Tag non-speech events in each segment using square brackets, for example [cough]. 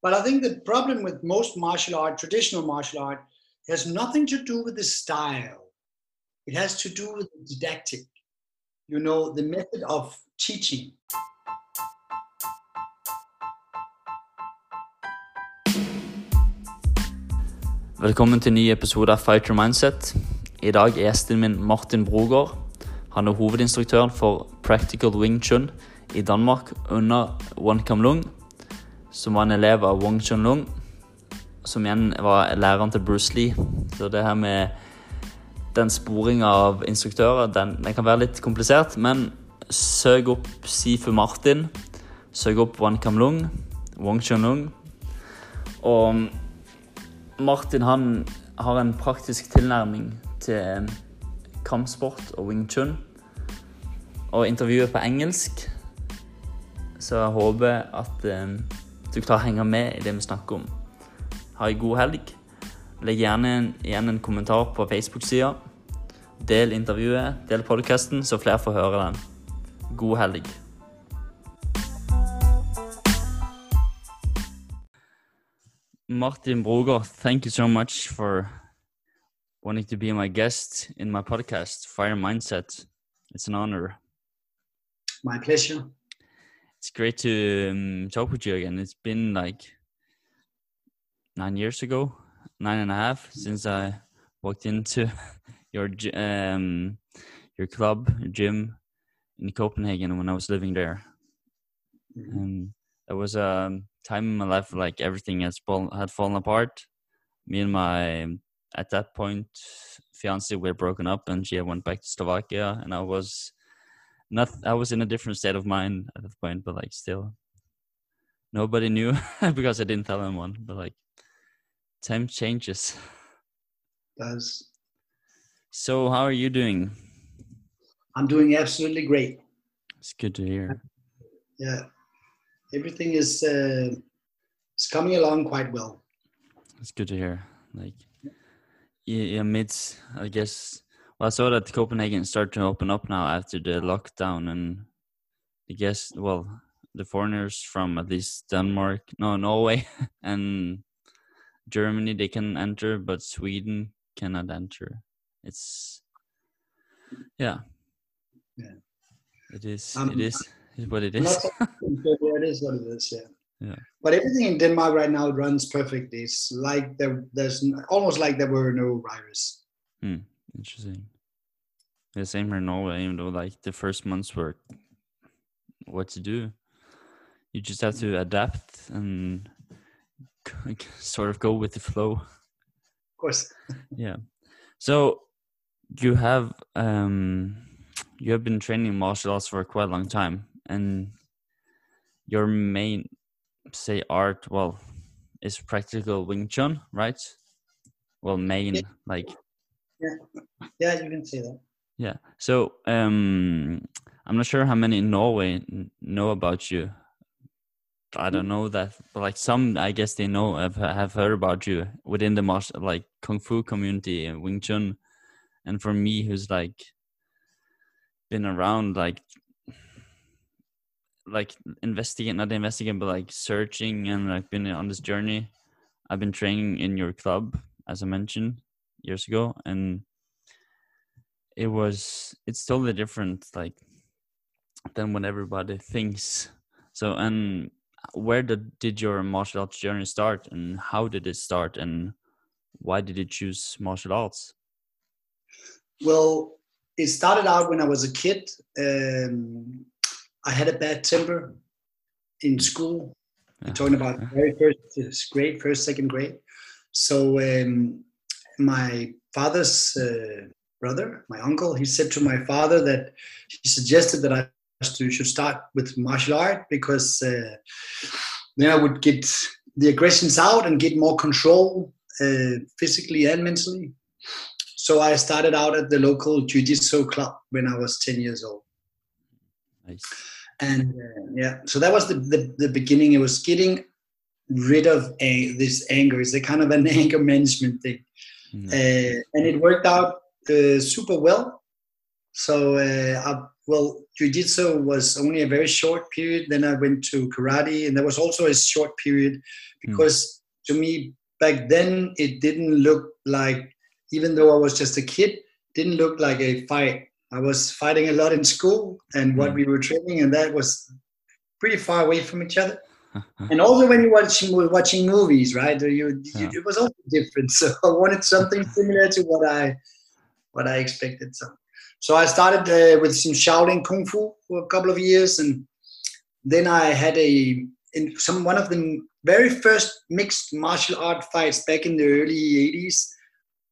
But I think the problem with most martial art, traditional martial art, has nothing to do with the style. It has to do with the didactic, you know, the method of teaching. Velkommen til en ny episode av Fighter Mindset. I dag er gjesten min Martin Brogård. Han er hovedinstruktøren for Practical Wing Chun i Danmark under Wan Kam Leung, som var en elev av Wong Chun Lung, som igjen var læreren til Bruce Lee. Så det her med den sporinga av instruktører, den, den, kan være litt komplisert, men søk opp Sifu Martin, søk opp Wan Kam Lung, Wong Chun Lung, og Martin han har en praktisk tilnærming til kampsport og wing chun. Og intervjuet på engelsk, så jeg håper at eh, du klarer å henge med i det vi snakker om. Ha ei god helg. Legg gjerne igjen en kommentar på Facebook-sida. Del intervjuet, del podkasten, så flere får høre den. God helg. Martin Broger, thank you so much for wanting to be my guest in my podcast, Fire Mindset. It's an honor. My pleasure. It's great to um, talk with you again. It's been like nine years ago, nine and a half since I walked into [laughs] your um, your club, your gym in Copenhagen when I was living there. And it was a time in my life like everything has fall, had fallen apart. Me and my at that point fiance were broken up, and she went back to Slovakia, and I was not. I was in a different state of mind at that point, but like still, nobody knew [laughs] because I didn't tell anyone. But like, time changes. Does. So how are you doing? I'm doing absolutely great. It's good to hear. Yeah everything is uh, is coming along quite well. It's good to hear. Like, yeah, amidst, I guess. Well, I saw that Copenhagen started to open up now after the lockdown, and I guess, well, the foreigners from at least Denmark, no, Norway, [laughs] and Germany they can enter, but Sweden cannot enter. It's yeah, yeah. It is. Um, it is [laughs] is what it is. it is what it is. Yeah. Yeah. But everything in Denmark right now runs perfectly. It's like there, there's almost like there were no virus. Hmm. Interesting. The same here in Norway, even though like the first months were what to do. You just have to adapt and sort of go with the flow. Of course. [laughs] yeah. So you have um you have been training martial arts for quite a long time and your main say art well is practical wing chun right well main yeah. like yeah. Yeah you can see that. Yeah. So um i'm not sure how many in norway know about you. I don't know that but like some i guess they know have, have heard about you within the martial like kung fu community and wing chun. And for me who's like been around like like investigating, not investigating, but like searching and like been on this journey. I've been training in your club, as I mentioned years ago, and it was it's totally different, like than what everybody thinks. So, and where did did your martial arts journey start, and how did it start, and why did you choose martial arts? Well, it started out when I was a kid. Um, I had a bad temper in school. I'm talking about very first grade, first, second grade. So um, my father's uh, brother, my uncle, he said to my father that he suggested that I should start with martial art because uh, then I would get the aggressions out and get more control uh, physically and mentally. So I started out at the local jiu-jitsu club when I was 10 years old. Nice. And uh, yeah, so that was the, the, the beginning. It was getting rid of a, this anger. It's a kind of an [laughs] anger management thing. Mm-hmm. Uh, and it worked out uh, super well. So, uh, I, well, jiu-jitsu was only a very short period. Then I went to karate, and there was also a short period because mm. to me back then it didn't look like even though I was just a kid, didn't look like a fight. I was fighting a lot in school and what mm. we were training, and that was pretty far away from each other. [laughs] and also when you watching watching movies, right? You, you, it was also different. [laughs] So I wanted something similar to what I what I expected. So so I started uh, with some Shaolin Kung Fu for a couple of years, and then I had a in some one of the very first mixed martial art fights back in the early 80s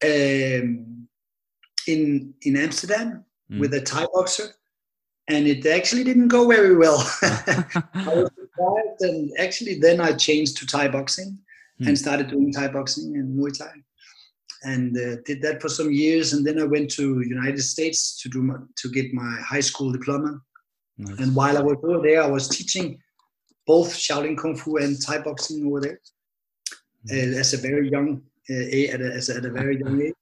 um, in in Amsterdam mm. with a Thai boxer, and it actually didn't go very well. [laughs] And actually then I changed to Thai boxing and started doing Thai boxing and Muay Thai, and uh, did that for some years. And then I went to United States to do my, to get my high school diploma. Nice. And while I was over there, I was teaching both Shaolin Kung Fu and Thai boxing over there mm. uh, as a very young uh, at, a, at a very young age.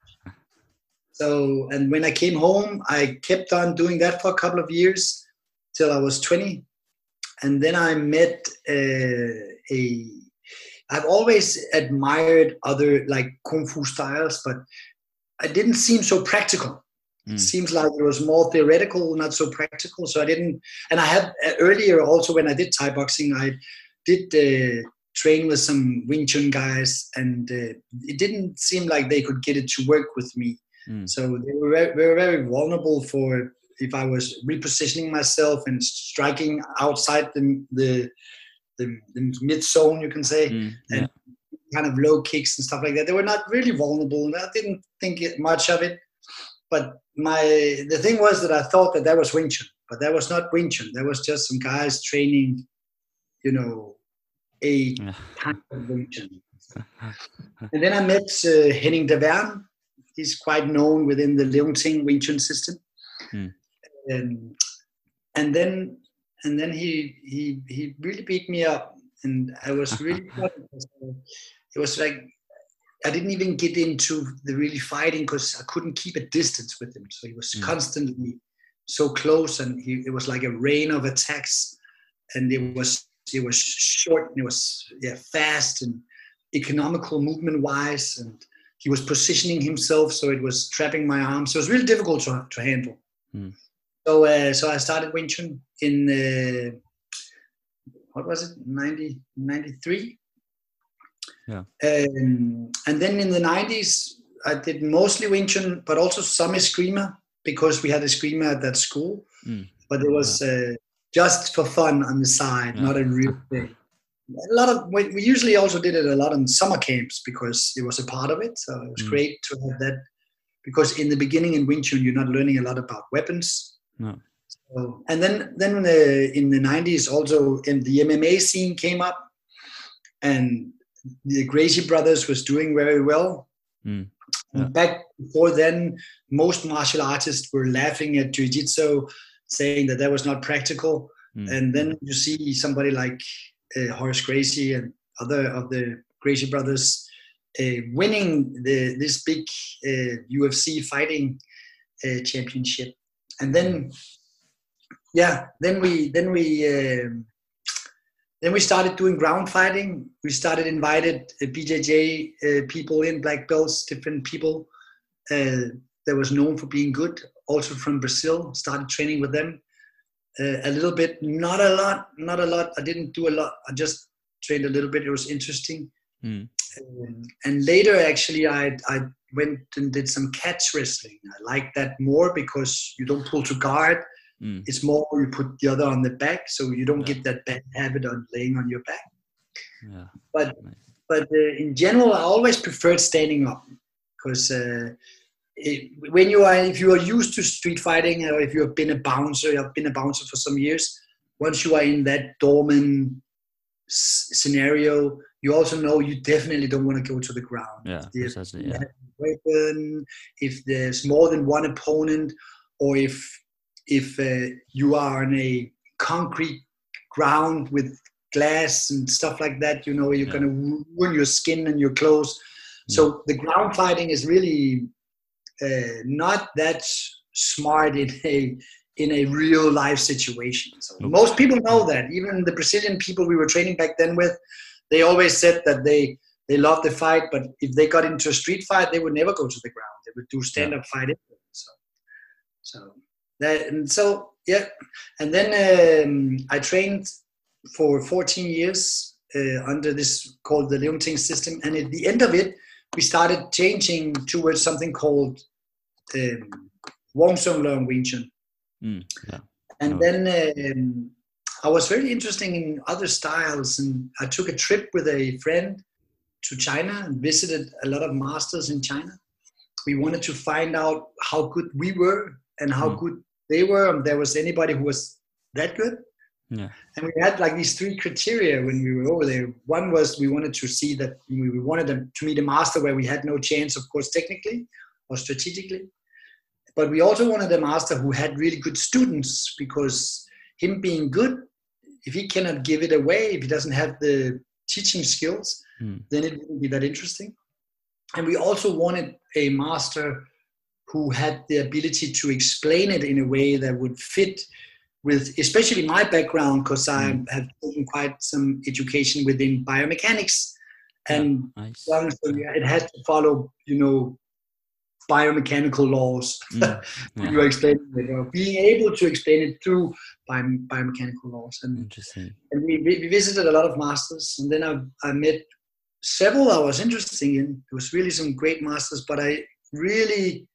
So, and when I came home, I kept on doing that for a couple of years till I was 20. And then I met uh, a, I've always admired other like Kung Fu styles, but it didn't seem so practical. Mm. It seems like it was more theoretical, not so practical. So I didn't, and I had uh, earlier also when I did Thai boxing, I did uh, train with some Wing Chun guys, and uh, it didn't seem like they could get it to work with me. Mm. So they were very, very, very vulnerable for if I was repositioning myself and striking outside the the, the, the mid zone, you can say, mm, yeah. and kind of low kicks and stuff like that. They were not really vulnerable, and I didn't think much of it. But my the thing was that I thought that that was Wing Chun, but that was not Wing Chun. That was just some guys training, you know, a [laughs] kind of Wing Chun. and then I met uh, Henning Davern, he's quite known within the Leung Wing Chun system. Mm. Um, and then and then he he he really beat me up, and I was [laughs] really it was like I didn't even get into the really fighting because I couldn't keep a distance with him. So he was mm. constantly so close, and he, it was like a rain of attacks, and it was it was short, and it was yeah fast and economical movement wise, and he was positioning himself so it was trapping my arms. So it was really difficult to, to handle. Mm. So uh, so I started Wing Chun in uh, what was it 90, 93? Yeah. Um, and then in the 90s, I did mostly Wing Chun, but also some Eskrima because we had Eskrima at that school. Mm. But it was yeah. uh, just for fun on the side, yeah. not a real thing a lot of we, usually also did it a lot in summer camps because it was a part of it. So it was mm. great to have that because in the beginning in Wing Chun you're not learning a lot about weapons. No. So, and then then the, in the 90s also in the MMA scene came up, and the Gracie brothers was doing very well. Mm. Yeah. Back before then, most martial artists were laughing at jiu-jitsu, saying that that was not practical. Mm. And then you see somebody like uh, Horace Gracie and other of the Gracie brothers uh, winning the, this big UFC uh, fighting championship. And then, yeah, then we then we um, then we started doing ground fighting. We started invited BJJ uh, people in, black belts, different people uh, that was known for being good, also from Brazil. Started training with them uh, a little bit, not a lot, not a lot. I didn't do a lot. I just trained a little bit. It was interesting. Mm. And later, actually, I I went and did some catch wrestling. I like that more because you don't pull to guard. Mm. It's more you put the other on the back, so you don't yeah. get that bad habit of laying on your back. Yeah. But nice. but uh, in general, I always preferred standing up because. Uh, it, when you are if you are used to street fighting or if you have been a bouncer you have been a bouncer for some years once you are in that doorman s- scenario you also know you definitely don't want to go to the ground yeah, if, yeah. weapon if there's more than one opponent or if if uh, you are on a concrete ground with glass and stuff like that you know you're yeah. going to ruin your skin and your clothes so the ground fighting is really uh, not that smart in a in a real life situation. So most people know that. Even the Brazilian people we were training back then with, they always said that they they loved the fight, but if they got into a street fight, they would never go to the ground. They would do stand up yeah. fighting. So, so that and so yeah, and then um, I trained for 14 years uh, under this called the Leung Ting system, and at the end of it, we started changing towards something called um, Wong Shun Leung Wing Chun. Mm, yeah. And then um, I was very interested in other styles, and I took a trip with a friend to China and visited a lot of masters in China. We wanted to find out how good we were and how mm. good they were, and there was anybody who was that good. Yeah. And we had like these three criteria when we were over there. One was we wanted to see that we wanted them to meet a master where we had no chance, of course, technically or strategically. But we also wanted a master who had really good students because him being good, if he cannot give it away, if he doesn't have the teaching skills, mm. then it wouldn't be that interesting. And we also wanted a master who had the ability to explain it in a way that would fit with especially my background because I mm. have taken quite some education within biomechanics and yeah, nice. so it had to follow you know biomechanical laws. Mm, yeah. [laughs] you explain it, or being able to explain it through biom- biomechanical laws. And, Interesting. And we, we visited a lot of masters, and then I, I met several I was interested in. It was really some great masters, but I really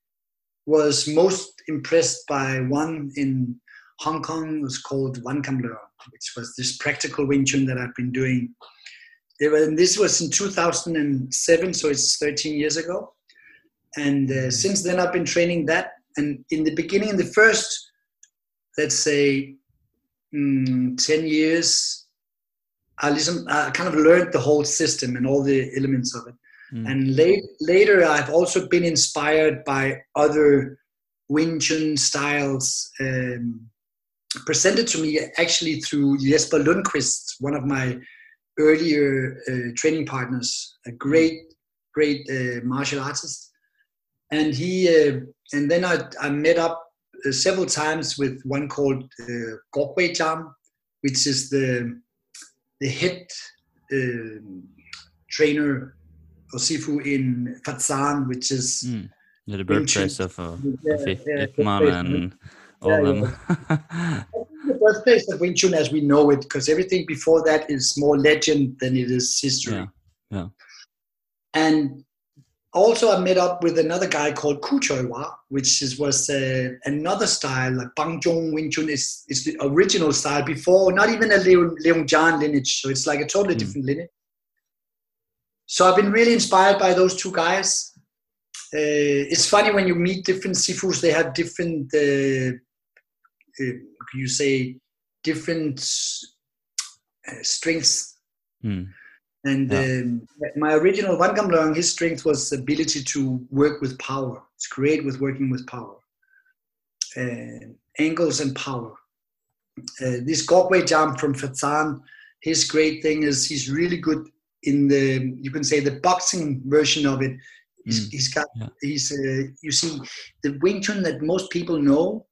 was most impressed by one in Hong Kong. It was called Wan Kam Leung, which was this practical Wing Chun that I've been doing. Was, this was in 2007, so it's 13 years ago and uh, since then i've been training that. And in the beginning in the first let's say mm, 10 years I, listen, I kind of learned the whole system and all the elements of it. Mm. and late, later i've also been inspired by other wing chun styles um, presented to me actually through jesper lundquist one of my earlier uh, training partners a great great uh, martial artist and he uh, and then I, I met up uh, several times with one called uh, Gokwe Jam, which is the the head uh, trainer or sifu in Fatsan, which is mm. the birthplace of uh, yeah, yeah, Ip and all yeah, them. [laughs] [laughs] the birthplace of Wing Chun as we know it, because everything before that is more legend than it is history. Yeah. yeah. And also I met up with another guy called Ku Choi Wa, which is, was uh, another style, like Bang Jong Wing Chun is, is the original style before, not even a Leung, Leung Jan lineage. So it's like a totally mm. different lineage. So I've been really inspired by those two guys. Uh, it's funny when you meet different sifus, they have different, uh, uh you say, different uh, strengths. Mm. And yeah. um, my original Wan Kam his strength was ability to work with power. It's great with working with power, uh, angles and power. Uh, this Gokwe Jam from Fatsan, his great thing is he's really good in the you can say the boxing version of it. He's, mm. he's got yeah. he's uh, you see the Wing Chun that most people know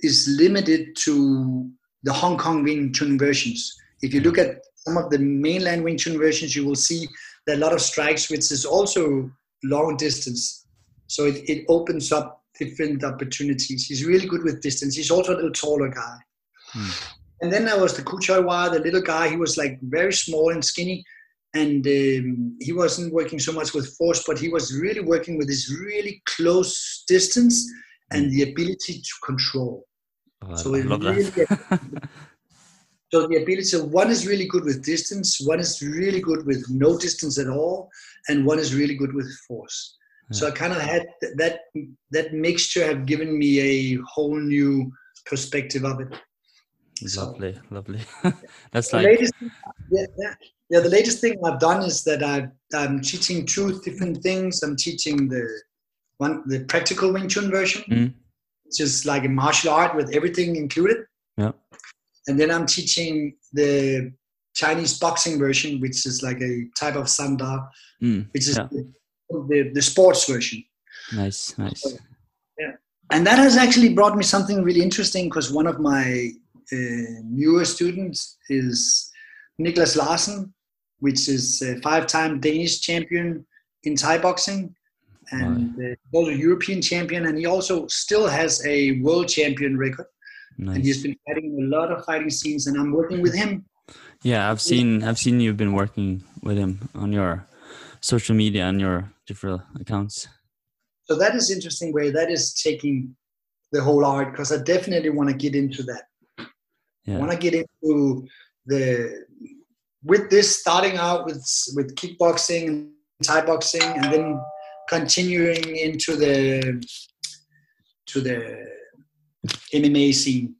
is limited to the Hong Kong Wing Chun versions. If you look at some of the mainland Wing Chun versions, you will see that a lot of strikes, which is also long distance. So it, it opens up different opportunities. He's really good with distance. He's also a little taller guy. Hmm. And then there was the Ku Choi Wa, the little guy. He was like very small and skinny. And um, he wasn't working so much with force, but he was really working with this really close distance and the ability to control. Oh, so I love really that. [laughs] So the ability, so one is really good with distance, one is really good with no distance at all, and one is really good with force. Yeah. So I kind of had that that mixture have given me a whole new perspective of it. Lovely, so, lovely. [laughs] That's the like latest, yeah, yeah, yeah. The latest thing I've done is that i am teaching two different things. I'm teaching the one the practical Wing Chun version, mm. which is like a martial art with everything included. Yeah and then I'm teaching the Chinese boxing version, which is like a type of sanda, mm, which is yeah. the, the, the, sports version. Nice, nice. So, yeah, and that has actually brought me something really interesting because one of my uh, newer students is Niklas Larsen, which is a five-time Danish champion in Thai boxing, and uh, also European champion, and he also still has a world champion record. Nice. And he's been fighting a lot of fighting scenes, and I'm working with him. Yeah, I've seen I've seen you've been working with him on your social media and your different accounts. So that is interesting way that is taking the whole art because I definitely want to get into that. Yeah. I want to get into the with this starting out with with kickboxing and Thai boxing and then continuing into the to the MMA scene.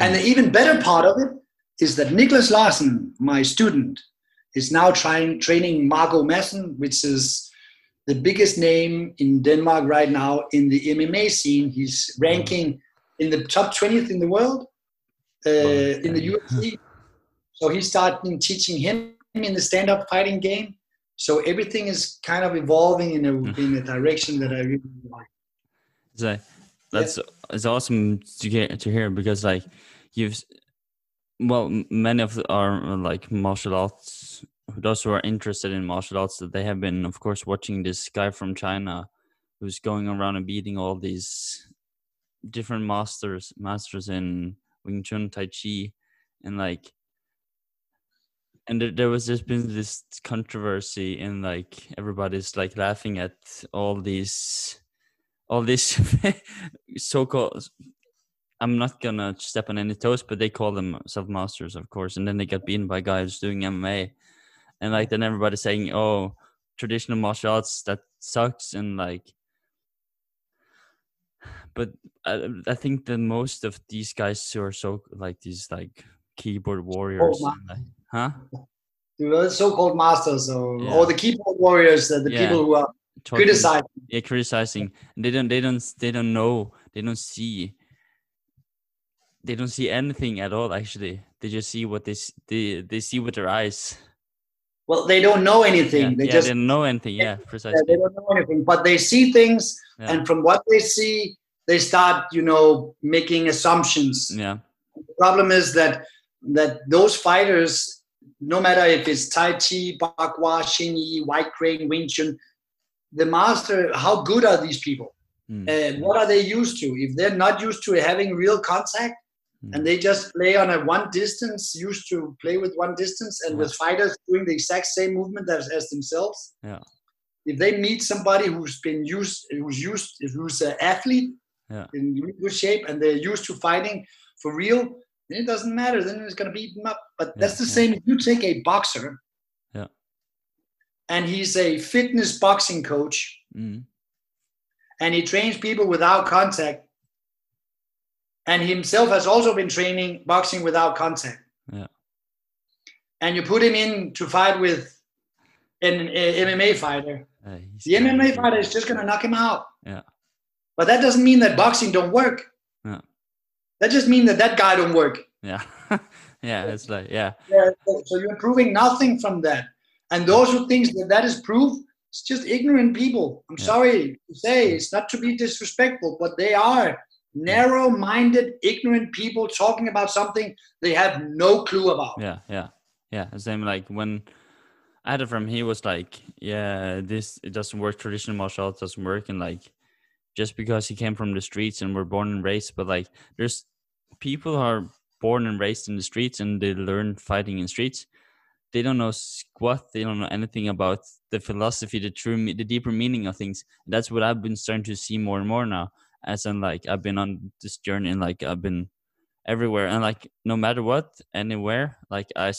And the even better part of it is that Nicholas Larsen, my student, is now trying training Mark O. Madsen, which is the biggest name in Denmark right now in the MMA scene. He's ranking in the top 20th in the world uh, in the UFC. So he started teaching him in the stand-up fighting game. So everything is kind of evolving in a in a direction that I really like. So that's yeah. It's awesome to get to hear because like you've well many of our uh, like martial arts those who are interested in martial arts that they have been of course watching this guy from china who's going around and beating all these different masters masters in wing chun tai chi and like and there, there was just been this controversy and like everybody's like laughing at all these all these [laughs] so-called I'm not gonna step on any toes, but they call themselves masters, of course, and then they get beaten by guys doing MMA, and like then everybody's saying, "Oh, traditional martial arts that sucks," and like, but I, I think that most of these guys who are so like these like keyboard warriors, oh, like, huh? The so-called masters, or, yeah. or the keyboard warriors, the yeah. people who are Talking, criticizing. Yeah, criticizing. They don't. They don't. They don't know. They don't see they don't see anything at all actually they just see what they they, they see with their eyes well they don't know anything yeah, they yeah, just they don't know anything yeah precisely they don't know anything but they see things yeah. and from what they see they start you know making assumptions yeah the problem is that that those fighters no matter if it's tai chi bakwa Xingyi, white crane wing chun the master how good are these people mm. and what are they used to if they're not used to having real contact and hmm. they just play on a one distance used to play with one distance and yeah. with fighters doing the exact same movement as, as themselves yeah if they meet somebody who's been used who's used who's an athlete yeah. in good shape and they're used to fighting for real then it doesn't matter then it's going to beat them up but yeah, that's the same if you take a boxer and he's a fitness boxing coach mm. and he trains people without contact and himself has also been training boxing without contact. Yeah. And you put him in to fight with an, MMA fighter. Uh, the MMA fighter is just going to knock him out. Yeah. But that doesn't mean that boxing don't work. Yeah. That just means that that guy don't work. Yeah. [laughs] yeah, it's like yeah. yeah so, so, you're proving nothing from that. And those who think that that is proof, it's just ignorant people. I'm yeah. sorry to say, it's not to be disrespectful, but they are narrow minded, ignorant people talking about something they have no clue about. Yeah, yeah, yeah. Same like when I had it from he was like, Yeah, this it doesn't work, traditional martial arts doesn't work and like just because he came from the streets and were born and raised, but like there's people who are born and raised in the streets and they learn fighting in streets. They don't know squat. They don't know anything about the philosophy, the true, the deeper meaning of things. That's what I've been starting to see more and more now as in like I've been on this journey and like I've been everywhere and like no matter what anywhere like I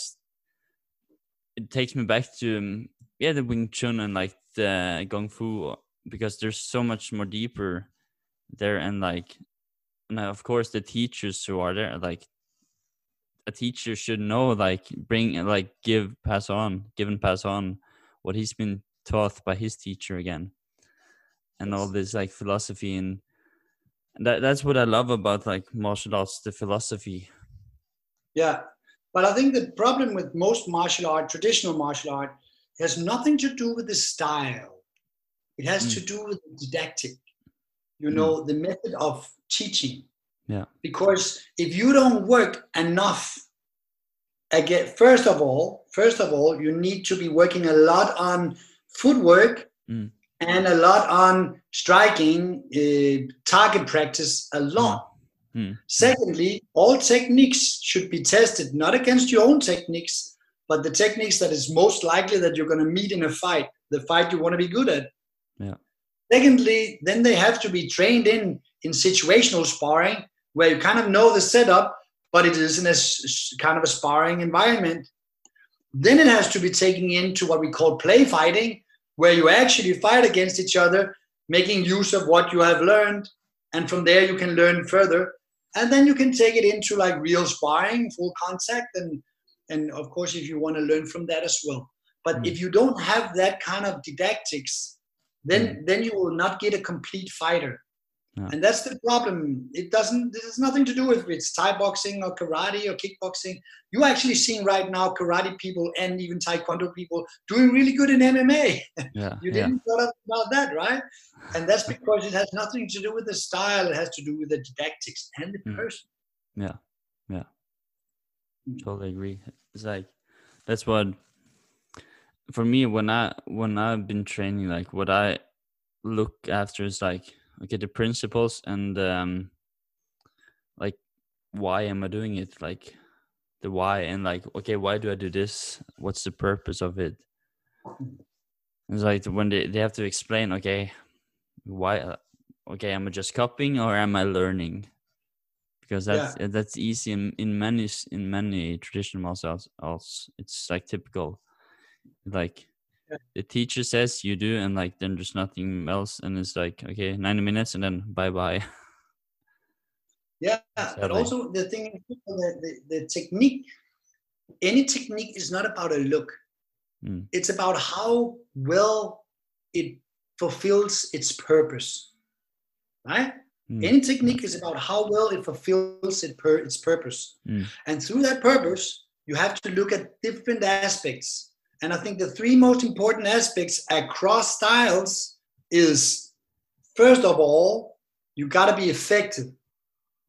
it takes me back to um, yeah the Wing Chun and like the Kung Fu because there's so much more deeper there and like and of course the teachers who are there like a teacher should know like bring like give pass on give and pass on what he's been taught by his teacher again and all this like philosophy and that that's what I love about like martial arts, the philosophy. Yeah, but I think the problem with most martial art, traditional martial art, has nothing to do with the style. It has mm. to do with the didactic. You mm. know, the method of teaching. Yeah. Because if you don't work enough, again, first of all, first of all, you need to be working a lot on footwork Mm. and a lot on striking, uh, target practice a lot. Mm. Secondly, all techniques should be tested not against your own techniques, but the techniques that is most likely that you're going to meet in a fight, the fight you want to be good at. Yeah. Secondly, then they have to be trained in in situational sparring where you kind of know the setup, but it is in a kind of a sparring environment. Then it has to be taken into what we call play fighting, where you actually fight against each other, making use of what you have learned, and from there you can learn further. And then you can take it into like real sparring, full contact, and and of course if you want to learn from that as well. But Mm. if you don't have that kind of didactics, then then you will not get a complete fighter. Yeah. And that's the problem. It doesn't. This has nothing to do with it's Thai boxing or karate or kickboxing. You're actually seeing right now karate people and even Taekwondo people doing really good in MMA. [laughs] Yeah. You didn't thought about that, right? And that's because it has nothing to do with the style. It has to do with the didactics and the Mm. person. Yeah, yeah, Mm. totally agree. It's like that's what for me when I when I've been training, like what I look after is like okay the principles and um like why am I doing it? Like the why and like okay why do I do this? What's the purpose of it? It's like when they, they have to explain okay why okay am I just copying or am I learning? because Yeah. that's uh, that's easy in, in many in many traditional martial arts it's like typical like Yeah. The teacher says you do and like then there's nothing else and it's like okay 90 minutes and then bye bye [laughs] Yeah, but also the thing, is, the, the, the technique, any technique is not about a look. Mm. It's about how well it fulfills its purpose, right? Mm. Any technique is about how well it fulfills it per, its purpose. Mm. And through that purpose, you have to look at different aspects. And I think the three most important aspects across styles is first of all, you got to be effective.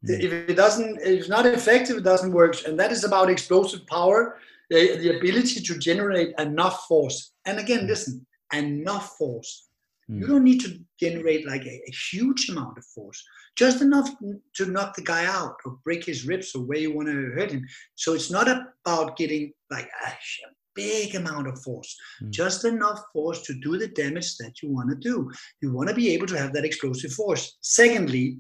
Mm. If it doesn't, if it's not effective, it doesn't work. And that is about explosive power, the, the ability to generate enough force. And again, listen, enough force. You Mm. don't need to generate like a, a huge amount of force, just enough to knock the guy out or break his ribs or where you want to hurt him. So it's not about getting like a big amount of force, Mm. just enough force to do the damage that you want to do. You want to be able to have that explosive force. Secondly,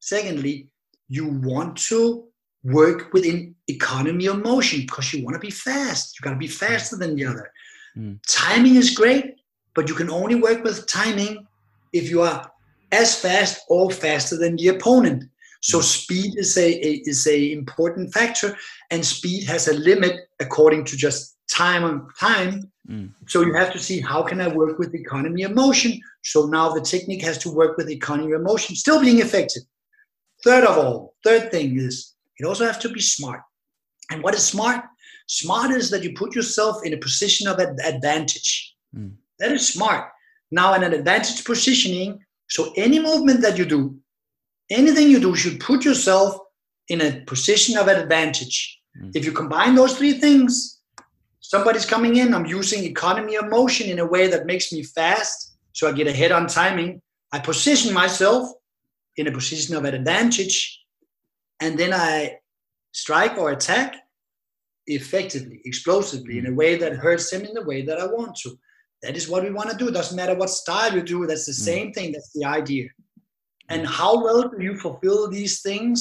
secondly, you want to work within economy of motion because you want to be fast. You got to be faster than the other. Mm. Timing is great, but you can only work with timing if you are as fast or faster than the opponent. So speed is a, a is a important factor, and speed has a limit according to just time on time. Mm. So you have to see how can I work with economy of motion. So now the technique has to work with economy of motion, still being effective. Third of all, third thing is it also has to be smart. And what is smart? Smart is that you put yourself in a position of ad- advantage. Mm. That is smart. Now, in an advantage positioning, so any movement that you do, anything you do should put yourself in a position of advantage. Mm. If you combine those three things, somebody's coming in, I'm using economy of motion in a way that makes me fast, so I get ahead on timing. I position myself in a position of advantage, and then I strike or attack effectively, explosively, in a way that hurts him in the way that I want to. That is what we want to do. It doesn't matter what style you do, that's the Mm. same thing, that's the idea. And how well do you fulfill these things?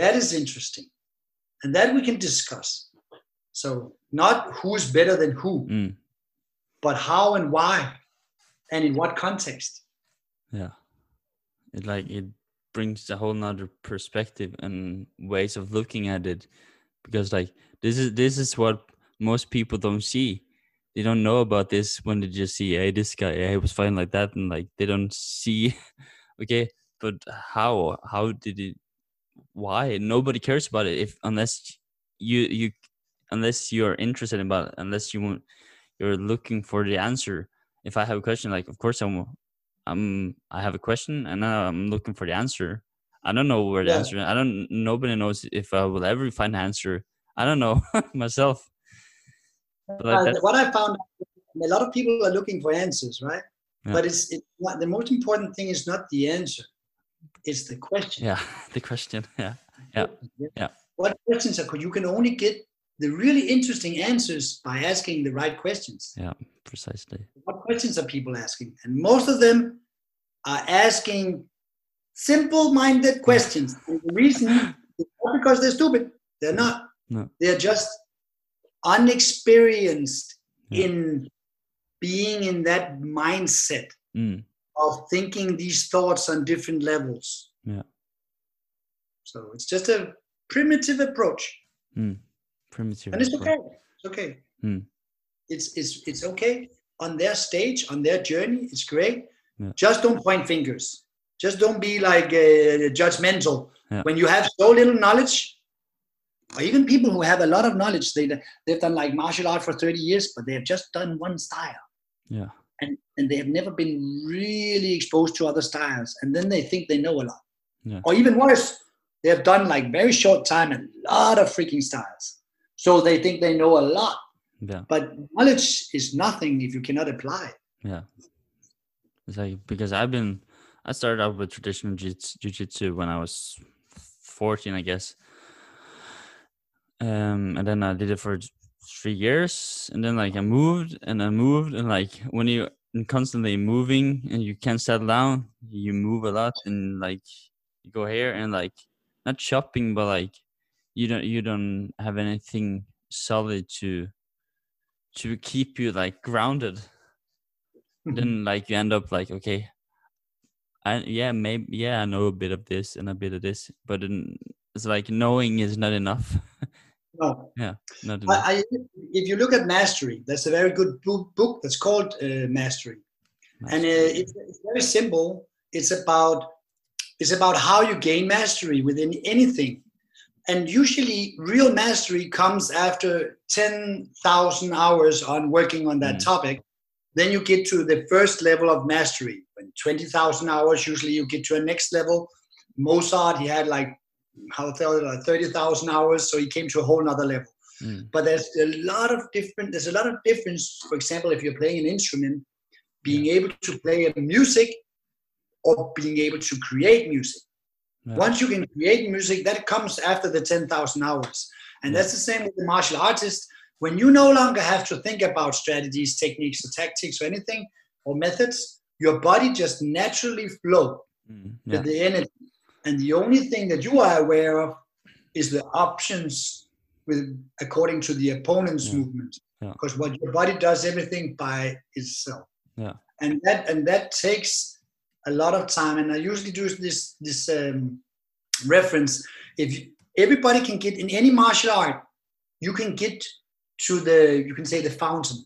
That is interesting. And that we can discuss. So, not who's better than who, Mm. but how and why, and in what context. yeah it like it brings a whole nother perspective and ways of looking at it because like this is this is what most people don't see they don't know about this when they just see hey this guy yeah, he was fine like that and like they don't see [laughs] okay but how how did it why nobody cares about it if unless you you unless you're interested about it, unless you want you're looking for the answer if i have a question like of course i'm i'm i have a question and i'm looking for the answer i don't know where the Yeah. answer i don't nobody knows if i will ever find the answer i don't know [laughs] myself like uh, what I found, a lot of people are looking for answers, right? Yeah. But it's, not, the most important thing is not the answer; it's the question. Yeah, [laughs] the question. Yeah, yeah, yeah. What questions are? You can only get the really interesting answers by asking the right questions. Yeah, precisely. What questions are people asking? And most of them are asking simple-minded questions. [laughs] And the reason is not because they're stupid. They're not. No. They're just unexperienced yeah. in being in that mindset mm. of thinking these thoughts on different levels. Yeah. So it's just a primitive approach. Mm. Primitive. And it's okay. It's okay. Mm. It's it's it's okay on their stage, on their journey. It's great. Yeah. Just don't point fingers. Just don't be like uh, judgmental. Yeah. When you have so little knowledge, or even people who have a lot of knowledge, they they've done like martial art for 30 years, but they have just done one style. Yeah. And and they have never been really exposed to other styles. And then they think they know a lot. Yeah. Or even worse, they have done like very short time a lot of freaking styles. So they think they know a lot. Yeah. But knowledge is nothing if you cannot apply. Yeah. It's like because I've been I started out with traditional jiu-jitsu when I was 14, I guess. Um, and then I did it for three years, and then like I moved and I moved, and like when you constantly moving and you can't settle down, you move a lot, and like you go here and like not shopping, but like you don't you don't have anything solid to to keep you like grounded. [laughs] then like you end up like okay I yeah maybe yeah I know a bit of this and a bit of this, but it's like knowing is not enough. no. [laughs] Yeah, not enough. I, I, if you look at mastery, that's a very good book, book that's called uh, Mastery, mastery. and uh, it's, it's very simple. It's about it's about how you gain mastery within anything. And usually, real mastery comes after 10,000 hours on working on that mm. topic. Then you get to the first level of mastery. When 20,000 hours, usually you get to a next level. Mozart, he had like, how tell it, like 30,000 hours, so he came to a whole nother level. Mm. But there's a lot of different, there's a lot of difference. For example, if you're playing an instrument, being yeah. able to play a music or being able to create music. Yeah. Once you can create music, that comes after the 10,000 hours. And yeah. that's the same with the martial artist when you no longer have to think about strategies, techniques, or tactics, or anything, or methods, your body just naturally flow mm, yeah. with the energy. And the only thing that you are aware of is the options with according to the opponent's movement. Because what your body does everything by itself. Yeah. And that and that takes a lot of time. And I usually do this this um, reference. If everybody can get in any martial art, you can get to the you can say the fountain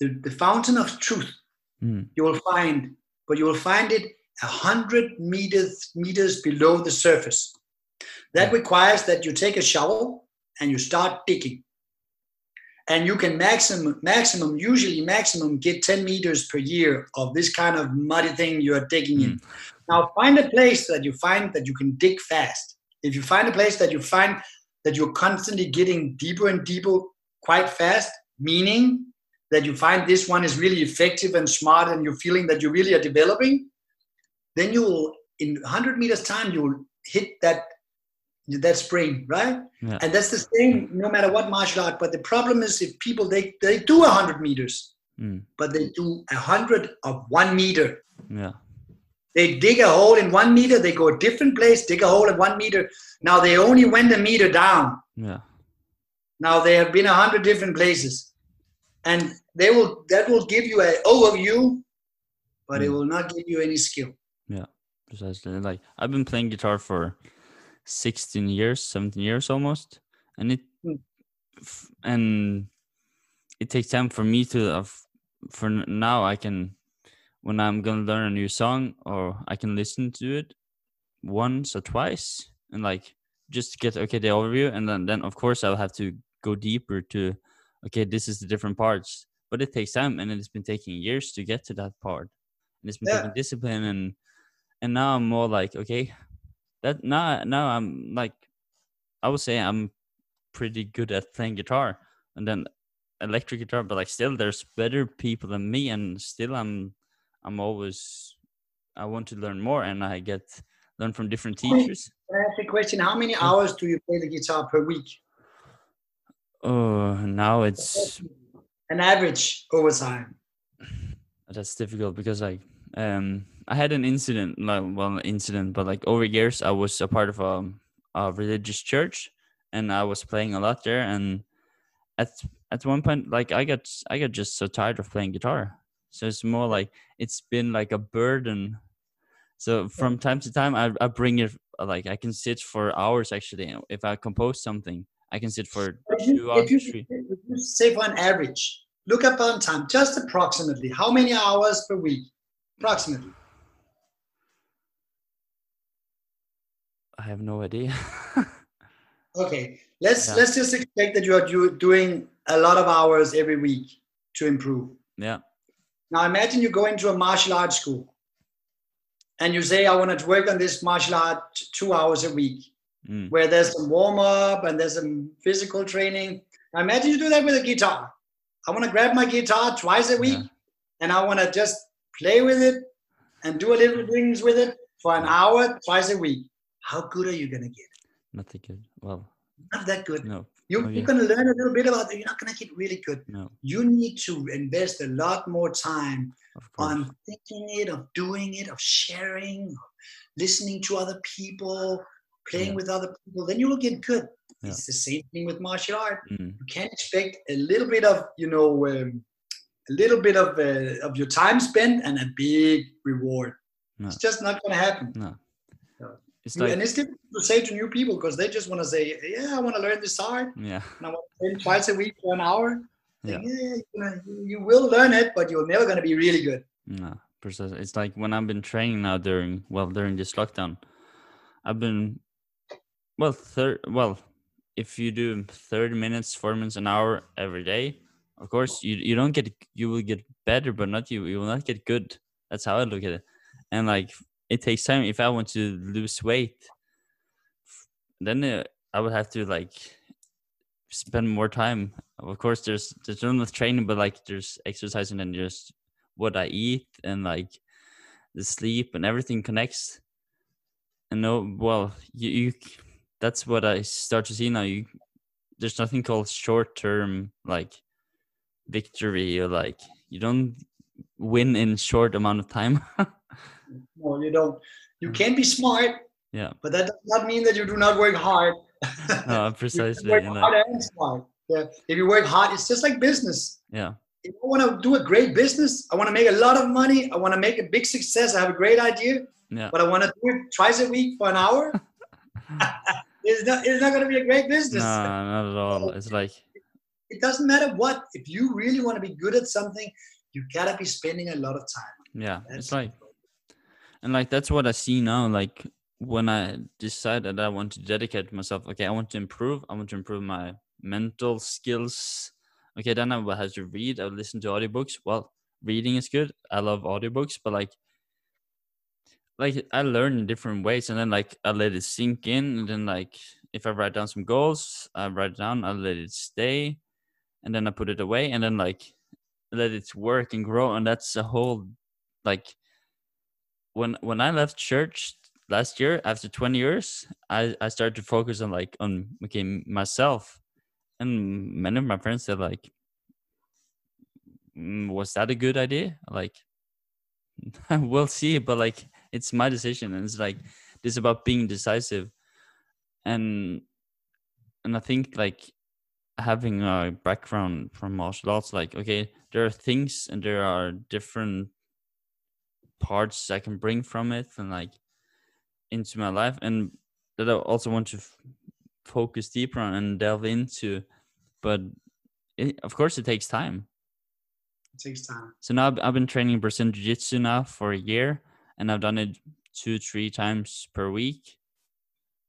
the, the fountain of truth mm. you will find but you will find it a hundred meters meters below the surface that requires that you take a shovel and you start digging and you can maximum maximum usually maximum get 10 meters per year of this kind of muddy thing you are digging mm. in now find a place that you find that you can dig fast if you find a place that you find that you're constantly getting deeper and deeper quite fast, meaning that you find this one is really effective and smart and you're feeling that you really are developing, then you will, in 100 meters time, you will hit that that spring, right? Yeah. And that's the same no matter what martial art. But the problem is if people, they, they do 100 meters, mm. but they do 100 of one meter. Yeah. They dig a hole in one meter, they go a different place, dig a hole in one meter. Now they only went a meter down. Yeah. Now they have been a hundred different places, and they will that will give you an overview, but mm. it will not give you any skill. Yeah, precisely. Like I've been playing guitar for sixteen years, seventeen years almost, and it mm. and it takes time for me to. Uh, for now, I can when I'm gonna learn a new song, or I can listen to it once or twice, and like just get okay the overview, and then then of course I'll have to go deeper to okay this is the different parts but it takes time and it's been taking years to get to that part and it's been yeah. taking discipline and and now i'm more like okay that now now i'm like i would say i'm pretty good at playing guitar and then electric guitar, but like still, there's better people than me, and still, I'm I'm always I want to learn more, and I get learn from different teachers. Can I ask a question? How many hours do you play the guitar per week? Oh, now it's an average over time. [sighs] That's difficult because like um I had an incident, like well, incident, but like over years, I was a part of a, a religious church, and I was playing a lot there. And at at one point, like I got I got just so tired of playing guitar, so it's more like it's been like a burden. So from time to time, I I bring it like I can sit for hours actually. If I compose something, I can sit for two hours. If you, if you say for an average, look up on time, just approximately. How many hours per week? Approximately. Have no idea. [laughs] okay, let's yeah. let's just expect that you are do, doing a lot of hours every week to improve. Yeah. Now imagine you go into a martial arts school and you say, I want to work on this martial art two hours a week, mm. where there's some warm up and there's some physical training. Now imagine you do that with a guitar. I want to grab my guitar twice a week yeah. and I want to just play with it and do a little things with it for an hour twice a week. How good are you going to get? Not that good. Well, not that good. No. You, oh, yeah. You're going to learn a little bit about it. You're not going to get really good. No. You need to invest a lot more time on thinking it, of doing it, of sharing, of listening to other people, playing yeah. with other people. Then you will get good. Yeah. It's the same thing with martial art. Mm. You can't expect a little bit of, you know, um, a little bit of uh, of your time spent and a big reward. No. It's just not going to happen. No. It's like, and it's difficult to say to new people because they just want to say, "Yeah, I want to learn this art. Yeah, and I want to train twice a week for an hour." Yeah, yeah you, know, you will learn it, but you're never going to be really good. No, precisely. It's like when I've been training now during well during this lockdown, I've been well third well if you do 30 minutes 40 minutes an hour every day of course you you don't get you will get better but not you you will not get good that's how i look at it and like it takes time. If I want to lose weight, then uh, I would have to like spend more time. Of course, there's there's not enough training, but like there's exercising and just what I eat and like the sleep and everything connects. And no, well, you, you that's what I start to see now. You there's nothing called short term like victory or like you don't win in short amount of time. [laughs] No, you don't. You can be smart. Yeah. But that does not mean that you do not work hard. [laughs] no, [laughs] precisely. work hard and smart. Yeah. If you work hard, it's just like business. Yeah. If I want to do a great business, I want to make a lot of money. I want to make a big success. I have a great idea. Yeah. But I want to do it twice a week for an hour. [laughs] it's not. It's not going to be a great business. No, not at all. It's like it doesn't matter what. If you really want to be good at something, you gotta be spending a lot of time. Yeah, That's it's like and like that's what i see now like when i decided i want to dedicate myself okay i want to improve i want to improve my mental skills. Okay then i have to read i listen to audiobooks. Well reading is good i love audiobooks but like like i learn in different ways and then like i let it sink in and then like if i write down some goals i write it down i let it stay and then i put it away and then like let it work and grow and that's a whole like when when I left church last year after 20 years, I I started to focus on like on okay myself, and many of my friends said like, mm, was that a good idea? Like, [laughs] we'll see, but like it's my decision, and it's like this about being decisive, and and I think like having a background from martial arts, like okay, there are things and there are different parts I can bring from it and like into my life, and that I also want to f- focus deeper on and delve into. But it, of course, it takes time. It takes time. So now I've, I've been training Brazilian Jiu Jitsu now for a year, and I've done it two, three times per week.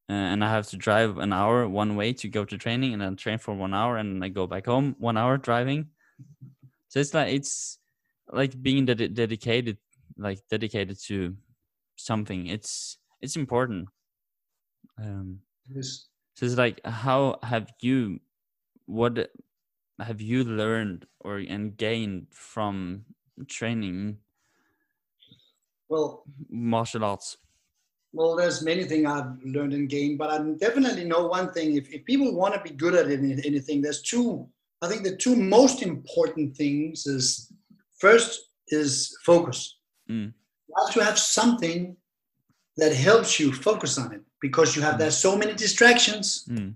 Uh, and I have to drive an hour one way to go to training, and then train for one hour, and I go back home one hour driving. So it's like it's like being ded- dedicated like dedicated to something it's it's important. Um yes. so it's like how have you what have you learned or and gained from training well martial arts? well there's many things i've learned and gained but i definitely know one thing. If, if people want to be good at anything there's two i think the two most important things is first is focus mm. you have to have something that helps you focus on it because you have mm. there's so many distractions mm.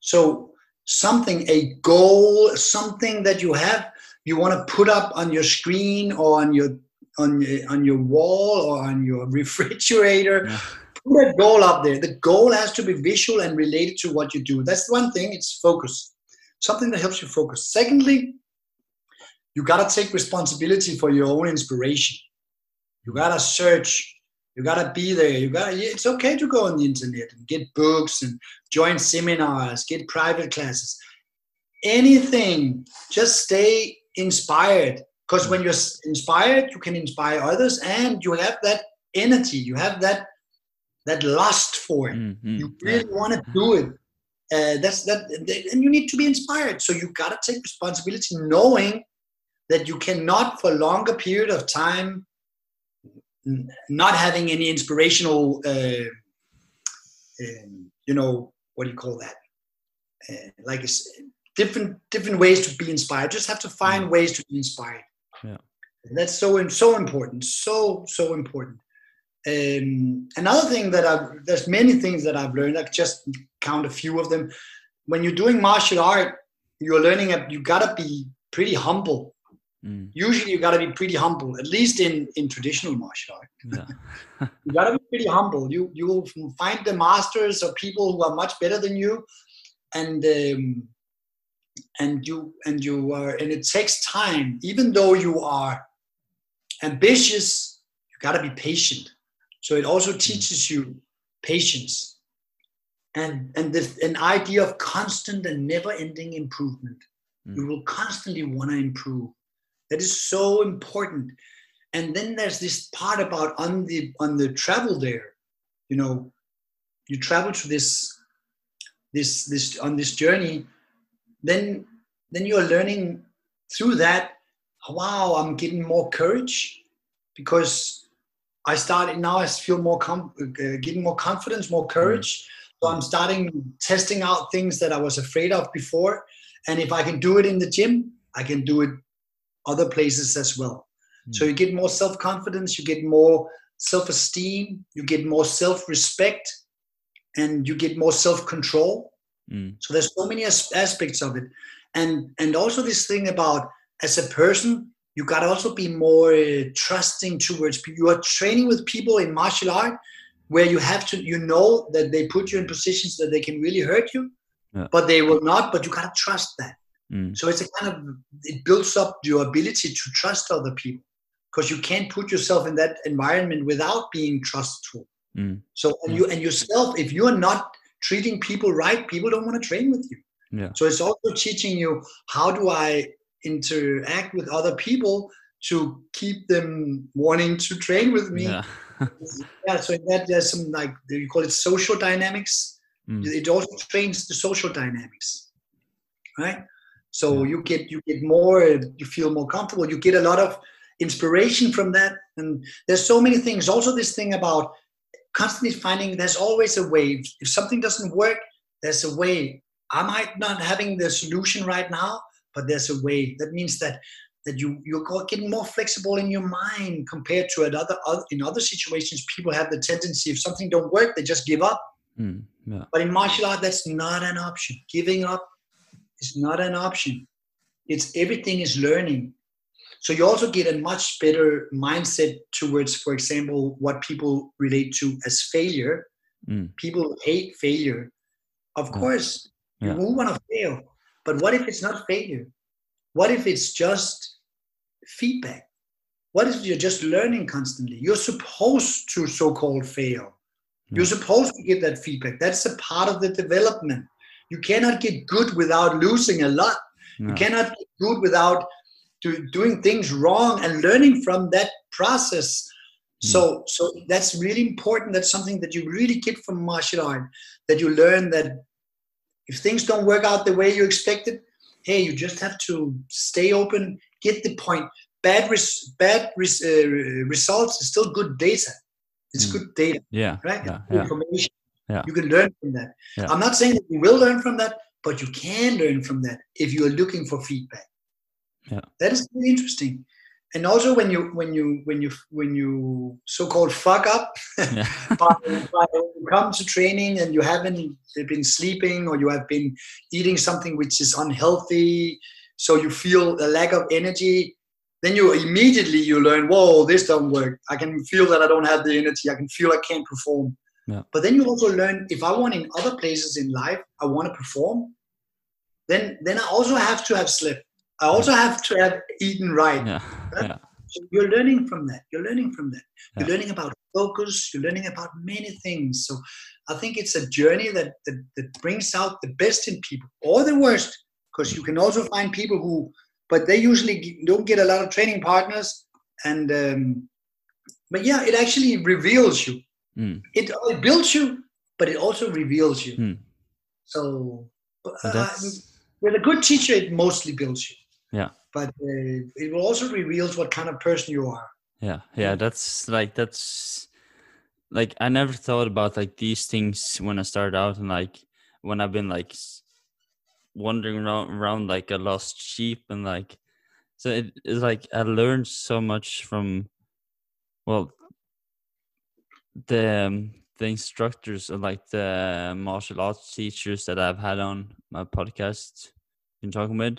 so something a goal something that you have you want to put up on your screen or on your on your, on your wall or on your [laughs] refrigerator yeah. put a goal up there the goal has to be visual and related to what you do that's one thing it's focus something that helps you focus secondly you got to take responsibility for your own inspiration you got to search. You got to be there. You got to it's okay to go on the internet and get books and join seminars get private classes. Anything just stay inspired. Because when you're inspired you can inspire others and you have that energy. You have that that lust for it. Mm-hmm. you really yeah. want to do it. Uh, that's that and you need to be inspired. So you got to take responsibility knowing that you cannot for a longer period of time not having any inspirational uh, um, you know what do you call that? Uh, like different different ways to be inspired. Just have to find mm. ways to be inspired. Yeah. That's so so important so so important. Um, another thing that I've there's many things that I've learned. I just count a few of them. When you're doing martial art you're learning you gotta be pretty humble mm. usually you gotta be pretty humble at least in in traditional martial art. Yeah. [laughs] [laughs] you gotta be pretty humble. You you will find the masters or people who are much better than you and um, and you and you are and it takes time. Even though you are ambitious you got to be patient. So it also teaches you patience. And and the, an idea of constant and never ending improvement mm. you will constantly want to improve that is so important. And then there's this part about on the on the travel there you know you travel to this this this on this journey then then you're learning through that wow i'm getting more courage because i started now i feel more com- uh, getting more confidence more courage. Mm-hmm. so i'm starting testing out things that i was afraid of before. And if i can do it in the gym i can do it other places as well mm-hmm. so you get more self-confidence you get more self-esteem you get more self-respect and you get more self-control Mm. So there's so many as- aspects of it, and and also this thing about as a person, you got to also be more uh, trusting towards people. You are training with people in martial art where you have to, you know, that they put you in positions that they can really hurt you, yeah. but they will not. But you got to trust that. Mm. So it's a kind of it builds up your ability to trust other people because you can't put yourself in that environment without being trustful. Mm. So and you and yourself, if you are not treating people right, people don't want to train with you. Yeah. So it's also teaching you how do I interact with other people to keep them wanting to train with me. Yeah. [laughs] yeah so in that there's some like you call it social dynamics. Mm. It also trains the social dynamics, right? So you get you get more, you feel more comfortable. You get a lot of inspiration from that, and there's so many things. Also, this thing about constantly finding there's always a way. If something doesn't work, there's a way. I might not having the solution right now, but there's a way. That means that that you you're getting more flexible in your mind compared to another in other situations. People have the tendency if something don't work, they just give up. Mm, yeah. But in martial art, that's not an option. Giving up is not an option. It's everything is learning. So you also get a much better mindset towards, for example, what people relate to as failure. Mm. People hate failure. Of yeah. course, yeah. you want to fail. But what if it's not failure? What if it's just feedback? What if you're just learning constantly? You're supposed to so called fail. You're supposed to give that feedback. That's a part of the development. You cannot get good without losing a lot. No. You cannot get good without do, doing things wrong and learning from that process. Mm. So, so that's really important. That's something that you really get from martial art. That you learn that if things don't work out the way you expected, hey, you just have to stay open, get the point. Bad res- bad res- uh, results is still good data. It's Mm. good data, Yeah. right? Yeah. Yeah. information. Yeah. You can learn from that. Yeah. I'm not saying that you will learn from that, but you can learn from that if you are looking for feedback. Yeah. That is really interesting. And also when you when you when you when you so-called fuck up [laughs] Yeah. by, by you come to training and you haven't been sleeping or you have been eating something which is unhealthy, so you feel a lack of energy, then you immediately you learn, whoa, this don't work. I can feel that I don't have the energy. I can feel I can't perform. Yeah. But then you also learn if I want in other places in life, I want to perform, then then I also have to have slept. I also have to have eaten right. Yeah. Yeah. So you're learning from that. You're learning from that. You're learning about focus. You're learning about many things. So I think it's a journey that that, that brings out the best in people or the worst, because you can also find people who, but they usually don't get a lot of training partners. And um, but yeah, it actually reveals you. Mm. It, it builds you, but it also reveals you. Mm. So uh, with a good teacher, it mostly builds you. Yeah. But uh, it will also reveals what kind of person you are. yeah yeah that's like that's like i never thought about like these things when i started out and like when i've been like wandering around, around like a lost sheep and like so it is like i learned so much from well the um, the instructors or like the martial arts teachers that i've had on my podcast been talking with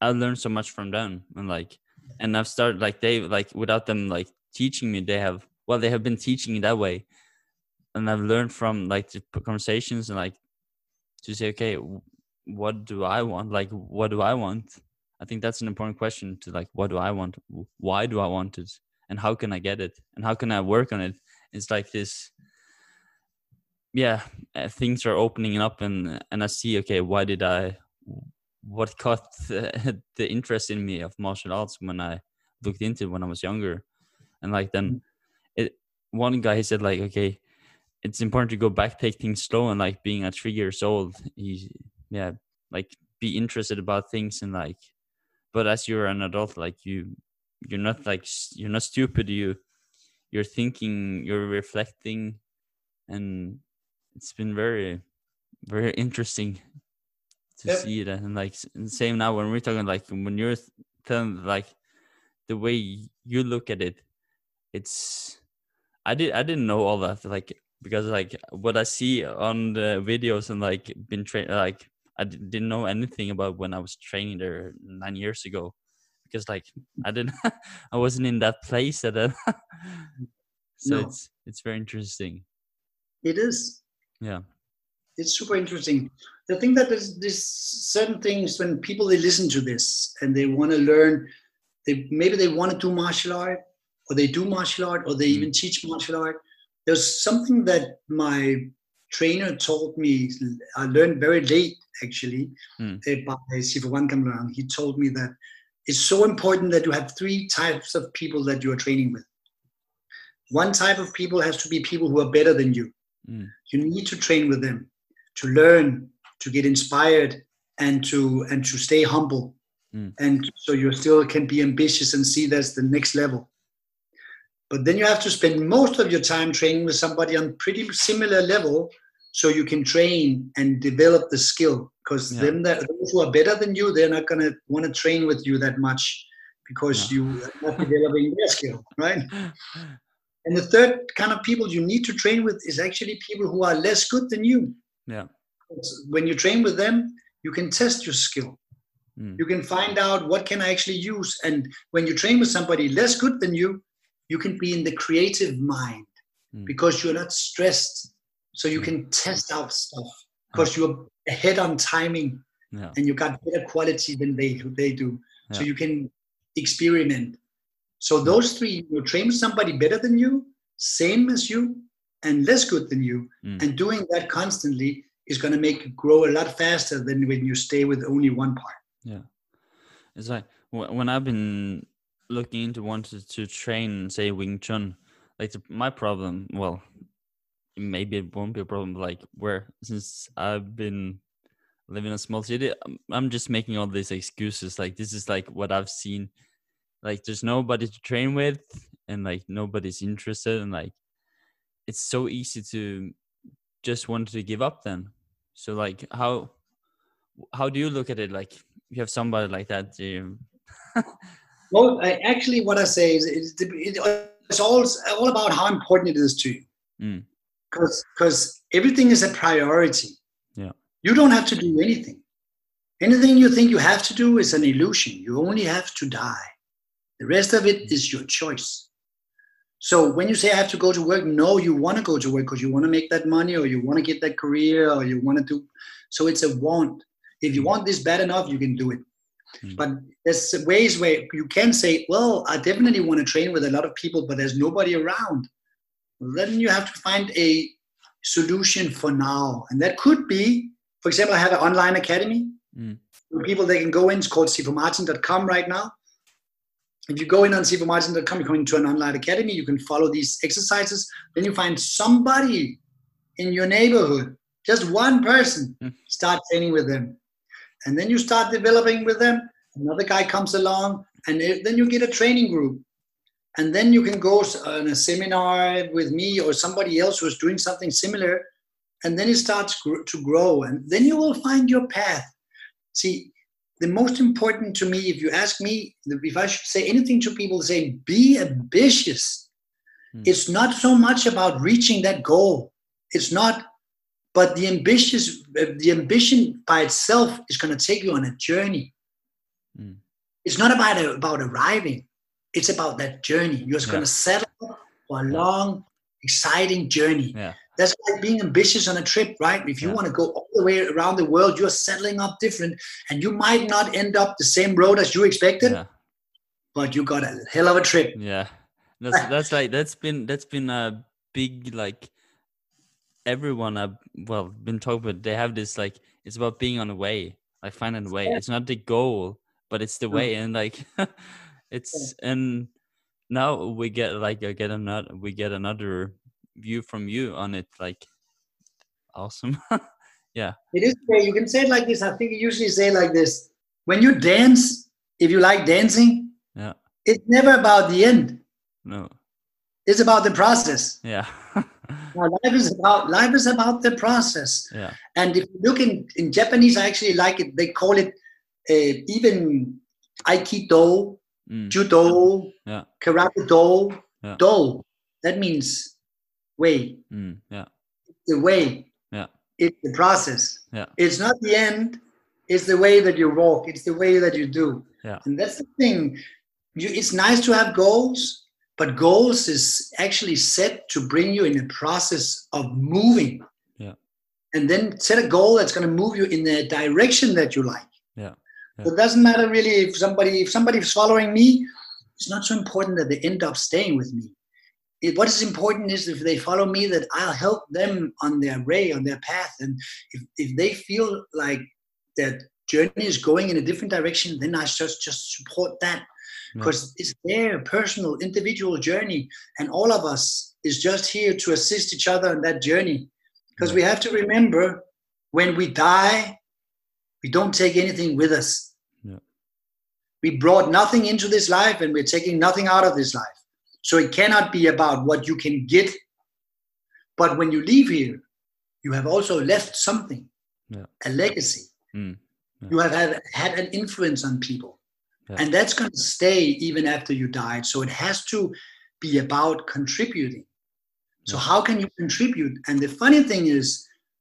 i learned so much from them and like and I've started like they like without them like teaching me, they have well they have been teaching me that way, and I've learned from like the conversations and like to say okay, what do I want? Like what do I want? I think that's an important question to like what do I want? Why do I want it? And how can I get it? And how can I work on it? It's like this. Yeah, uh, things are opening up, and and I see okay, why did I what caught the, [laughs] the interest in me of martial arts when I looked into it when I was younger. And like then it one guy he said like, okay, it's important to go back, take things slow and like being at three years old, he yeah, like be interested about things and like but as you're an adult, like you you're not like you're not stupid, you you're thinking, you're reflecting and it's been very very interesting to Yep. see that. and like same now when we're talking like when you're telling like the way you look at it it's i did i didn't know all that like because like what i see on the videos and like been trained like i didn't know anything about when i was training there nine years ago because like i didn't [laughs] i wasn't in that place at that [laughs] so No. it's it's very interesting It is. yeah It's super interesting. The thing that is this certain things when people they listen to this and they want to learn, they maybe they want to do martial art or they do martial art or they Mm. even teach martial art. There's something that my trainer told me. I learned very late actually Mm. eh, by Sifu Wan Kam Leung. He told me that it's so important that you have three types of people that you are training with. One type of people has to be people who are better than you. Mm. You need to train with them to learn, to get inspired, and to and to stay humble. Mm. And so you still can be ambitious and see that's the next level. But then you have to spend most of your time training with somebody on pretty similar level, so you can train and develop the skill. Because Yeah. then that, those who are better than you, they're not gonna want to train with you that much because Yeah. you are not [laughs] developing their skill, right? And the third kind of people you need to train with is actually people who are less good than you. yeah When you train with them, you can test your skill. Mm. You can find out what can I actually use. And when you train with somebody less good than you, you can be in the creative mind Mm. because you're not stressed. So you can test out stuff because you're ahead on timing yeah and you got better quality than they they do. So you can experiment. So those three, you train somebody better than you, same as you, and less good than you, Mm. and doing that constantly is going to make you grow a lot faster than when you stay with only one part. Yeah. It's like when I've been looking into wanting to train, say Wing Chun, like my problem. Well, maybe it won't be a problem. Like where since I've been, living in a small city. I'm- I'm just making all these excuses. Like this is like what I've seen. Like there's nobody to train with, and like nobody's interested, and like it's so easy to just want to give up. Then, so like how how do you look at it? Like you have somebody like that. You, [laughs] Well, I, actually, what I say is, is it, it's all all about how important it is to you. Mm. Because because everything is a priority. Yeah. You don't have to do anything. Anything you think you have to do is an illusion. You only have to die. The rest of it is your choice. So when you say I have to go to work, no, you want to go to work because you want to make that money or you want to get that career or you want to do. So it's a want. If you want this bad enough, you can do it. Mm. But there's ways where you can say, well, I definitely want to train with a lot of people, but there's nobody around. Then you have to find a solution for now. And that could be, for example, I have an online academy. Mm. People they can go in, it's called sifumartin.com right now. If you go in on sifumartin.com, you come into an online academy, you can follow these exercises. Then you find somebody in your neighborhood, just one person, Mm. start training with them. And then you start developing with them. Another guy comes along, and then you get a training group. And then you can go on a seminar with me or somebody else who's doing something similar. And then it starts gr- to grow. And then you will find your path. See, the most important to me, if you ask me, if I should say anything to people, say be ambitious. Hmm. It's not so much about reaching that goal. It's not, but the ambitious, uh, the ambition by itself is going to take you on a journey. Hmm. It's not about about arriving. It's about that journey. You're Yeah. going to settle for a long, exciting journey. Yeah. That's like being ambitious on a trip, right? If you Yeah. want to go all the way around the world, you're settling up different, and you might not end up the same road as you expected, Yeah. but you got a hell of a trip. Yeah, that's that's like that's been that's been a big like everyone I've well been talking about. They have this like it's about being on the way, like finding a way. It's not the goal, but it's the mm. way, and like [laughs] it's and now we get like I get another we get another view from you on it. Like awesome. [laughs] Yeah. It is great. You can say it like this. I think you usually say it like this. When you dance, if you like dancing, Yeah. it's never about the end. no. It's about the process. Yeah. [laughs] Life is about life is about the process. yeah. And if you look in, in Japanese, I actually like it. They call it uh, even Aikido, Mm. Judo, Yeah. Karate Do. Yeah. Do. That means way. Mm. Yeah. The way. Yeah. It's the process. Yeah. It's not the end. It's the way that you walk. It's the way that you do. Yeah. And that's the thing. You, it's nice to have goals, but goals is actually set to bring you in a process of moving. Yeah. And then set a goal that's going to move you in the direction that you like. Yeah. So it doesn't matter really if somebody if somebody's following me. It's not so important that they end up staying with me. It, what is important is if they follow me, that I'll help them on their way, on their path, and if, if they feel like that journey is going in a different direction, then I just just support that Yeah. because it's their personal, individual journey, and all of us is just here to assist each other on that journey. Because we have to remember, when we die, we don't take anything with us. Yeah. We brought nothing into this life, and we're taking nothing out of this life. So it cannot be about what you can get. But when you leave here, you have also left something, Yeah. a legacy. Mm. Yeah. You have had, had an influence on people. Yeah. And that's going to stay even after you died. So it has to be about contributing. So, how can you contribute? And the funny thing is,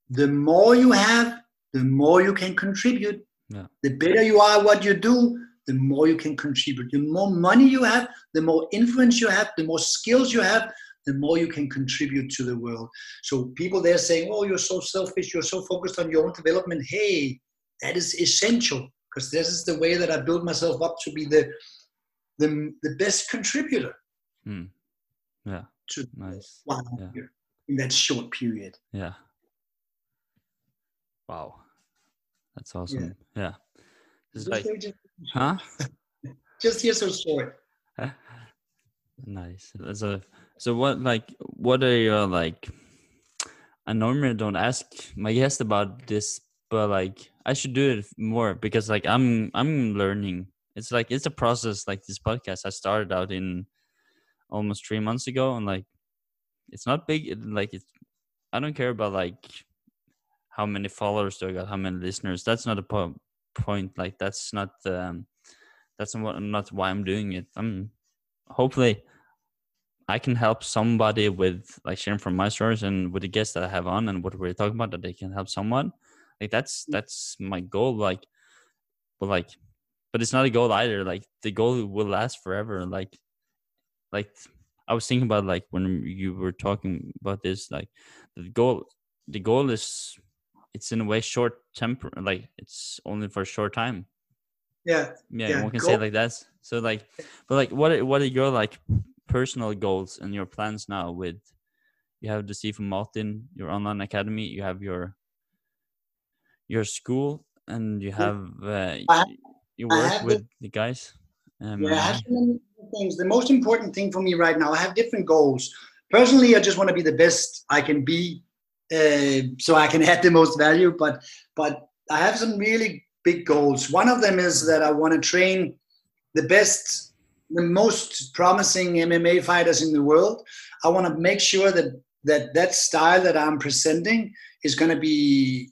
the more you have, the more you can contribute. Yeah. The better you are what you do, the more you can contribute. The more money you have, the more influence you have, the more skills you have, the more you can contribute to the world. So people there saying, "Oh, you're so selfish. You're so focused on your own development." Hey, that is essential because this is the way that I build myself up to be the the, the best contributor Mm. Yeah. to Nice. wow Yeah. in that short period. Yeah. Wow. That's awesome. Yeah. It's Just, like, just, huh? [laughs] just here so short. [laughs] Nice. So, so what, like, what are your, like, I normally don't ask my guest about this but like I should do it more because like I'm I'm learning. It's like it's a process. Like this podcast, I started out in almost three months ago, and like it's not big. It, like it's I don't care about like how many followers do I got, how many listeners. That's not a po- point. Like that's not um that's not not why I'm doing it. I'm hopefully I can help somebody with like sharing from my stories and with the guests that I have on and what we're talking about that they can help someone. Like that's that's my goal. Like, but like, but it's not a goal either. Like the goal will last forever. Like, like I was thinking about like when you were talking about this. Like the goal, the goal is it's in a way short temper. Like it's only for a short time. Yeah. Yeah, yeah one can goal. say like that. So like, but like, what what are your like personal goals and your plans now? With you have the from Martin, your online academy, you have your your school, and you have uh, have, you work with the, the guys. Um, yeah, I have things. The most important thing for me right now, I have different goals. Personally, I just want to be the best I can be, uh, so I can add the most value. But but I have some really big goals. One of them is that I want to train the best, the most promising MMA fighters in the world. I want to make sure that that that style that I'm presenting is going to be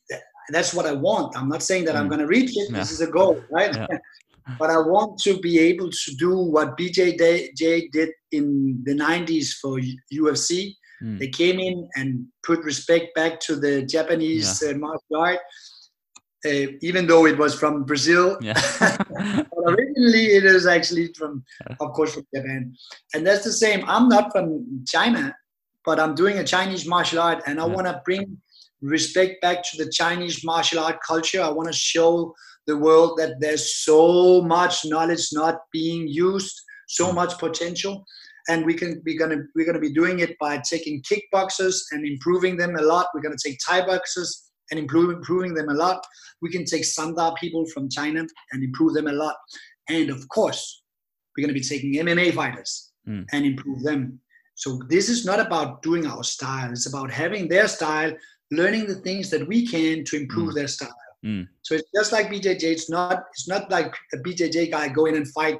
that's what I want. I'm not saying that mm. I'm going to reach it. Yeah. This is a goal, right? Yeah. [laughs] but I want to be able to do what BJJ did in the 90s for UFC. Mm. They came in and put respect back to the Japanese yeah. uh, martial art. Uh, even though it was from Brazil, yeah. [laughs] originally it is actually from, of course, from Japan, and that's the same. I'm not from China, but I'm doing a Chinese martial art, and I want to bring respect back to the Chinese martial art culture. I want to show the world that there's so much knowledge not being used, so mm. much potential. And we can be gonna we're gonna be doing it by taking kickboxers and improving them a lot. We're gonna take Thai boxers and improve improving them a lot. We can take Sanda people from China and improve them a lot. And of course, we're gonna be taking MMA fighters mm. and improve them. So this is not about doing our style. It's about having their style learning the things that we can to improve mm. their style. Mm. So it's just like BJJ. It's not it's not like a BJJ guy go in and fight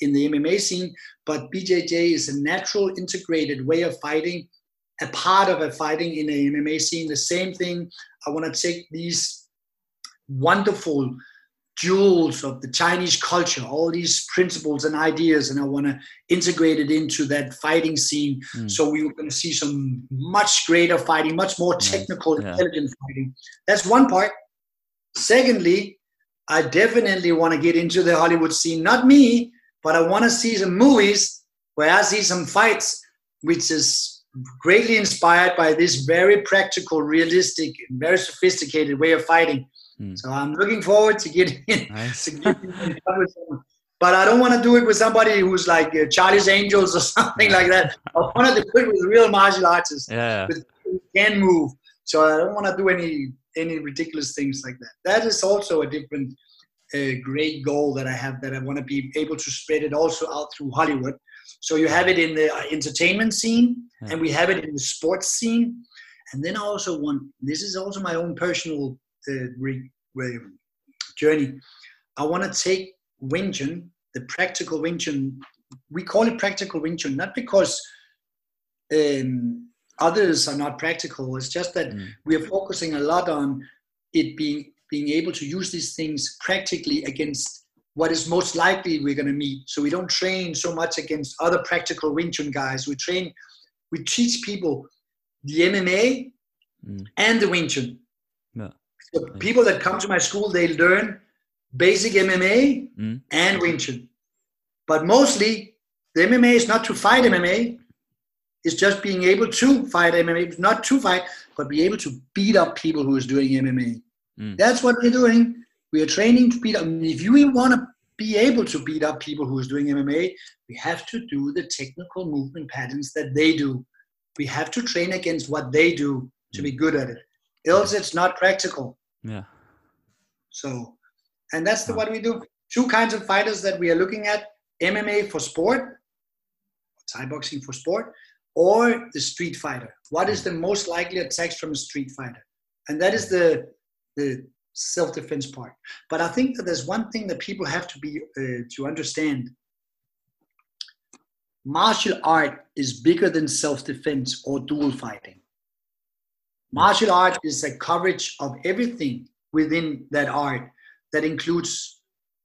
in the MMA scene, but BJJ is a natural integrated way of fighting, a part of a fighting in the MMA scene. The same thing. I want to take these wonderful jewels of the Chinese culture, all these principles and ideas, and I want to integrate it into that fighting scene. Mm. So we're going to see some much greater fighting, much more technical, yeah. intelligent fighting. That's one part. Secondly, I definitely want to get into the Hollywood scene. Not me, but I want to see some movies where I see some fights, which is greatly inspired by this very practical, realistic, very sophisticated way of fighting Mm. So I'm looking forward to getting [laughs] in. Nice. to getting but I don't want to do it with somebody who's like uh, Charlie's Angels or [laughs] something like that. I want to do it with real martial artists yeah. who can move. So I don't want to do any any ridiculous things like that. That is also a different uh, great goal that I have that I want to be able to spread it also out through Hollywood. So you have it in the uh, entertainment scene, yeah. and we have it in the sports scene, and then I also want. This is also my own personal the re, re, journey. I want to take Wing Chun, the practical Wing Chun. We call it practical Wing Chun not because um, others are not practical. It's just that mm. we are focusing a lot on it being being able to use these things practically against what is most likely we're going to meet. So we don't train so much against other practical Wing Chun guys. We train, we teach people the MMA mm. and the Wing Chun. Yeah. So people that come to my school, they learn basic MMA mm. and Wing Chun. But mostly, the MMA is not to fight MMA. It's just being able to fight MMA, not to fight, but be able to beat up people who is doing MMA. Mm. That's what we're doing. We are training to beat up. If you want to be able to beat up people who is doing MMA, we have to do the technical movement patterns that they do. We have to train against what they do to be good at it. Else, it's not practical. Yeah. So, and that's the, what we do. Two kinds of fighters that we are looking at: MMA for sport, Thai boxing for sport, or the street fighter. What is the most likely attacks from a street fighter? And that is the the self-defense part. But I think that there's one thing that people have to be uh, to understand. Martial art is bigger than self-defense or dual fighting. Martial art is a coverage of everything within that art that includes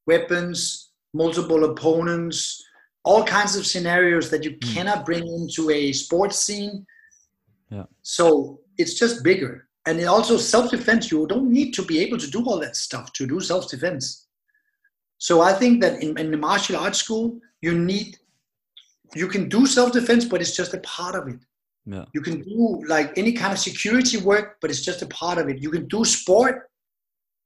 weapons, multiple opponents, all kinds of scenarios that you mm. cannot bring into a sports scene. Yeah. So it's just bigger. And it also self-defense, you don't need to be able to do all that stuff to do self-defense. So I think that in, in the martial arts school, you need you can do self-defense, but it's just a part of it. Yeah. You can do like any kind of security work, but it's just a part of it. You can do sport,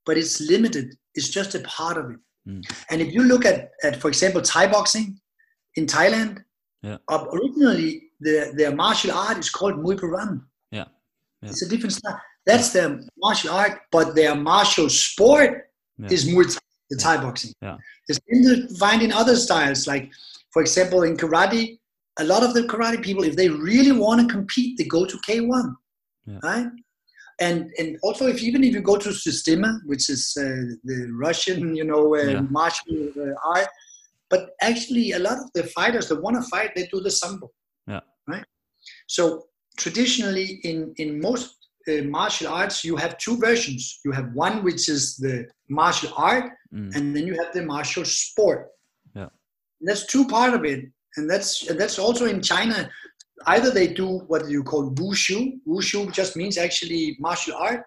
but it's limited. It's just a part of it. Mm. And if you look at, at, for example, Thai boxing in Thailand, yeah. uh, originally the, their martial art is called Muay Paran. Yeah. yeah. It's a different style. That's their martial art, but their martial sport yeah. is Muay Thai, the Thai boxing. Yeah. It's in the, find in other styles, like for example, in karate, a lot of the karate people, if they really want to compete, they go to K1, yeah. right? And and also, if even if you go to Systema, which is uh, the Russian, you know, uh, Yeah. martial uh, art, but actually, a lot of the fighters that want to fight, they do the sambo. Yeah. Right. So traditionally, in in most uh, martial arts, you have two versions. You have one which is the martial art, Mm. and then you have the martial sport. Yeah. That's two part of it, and that's and that's also in China. Either they do what you call wushu. Wushu just means actually martial art,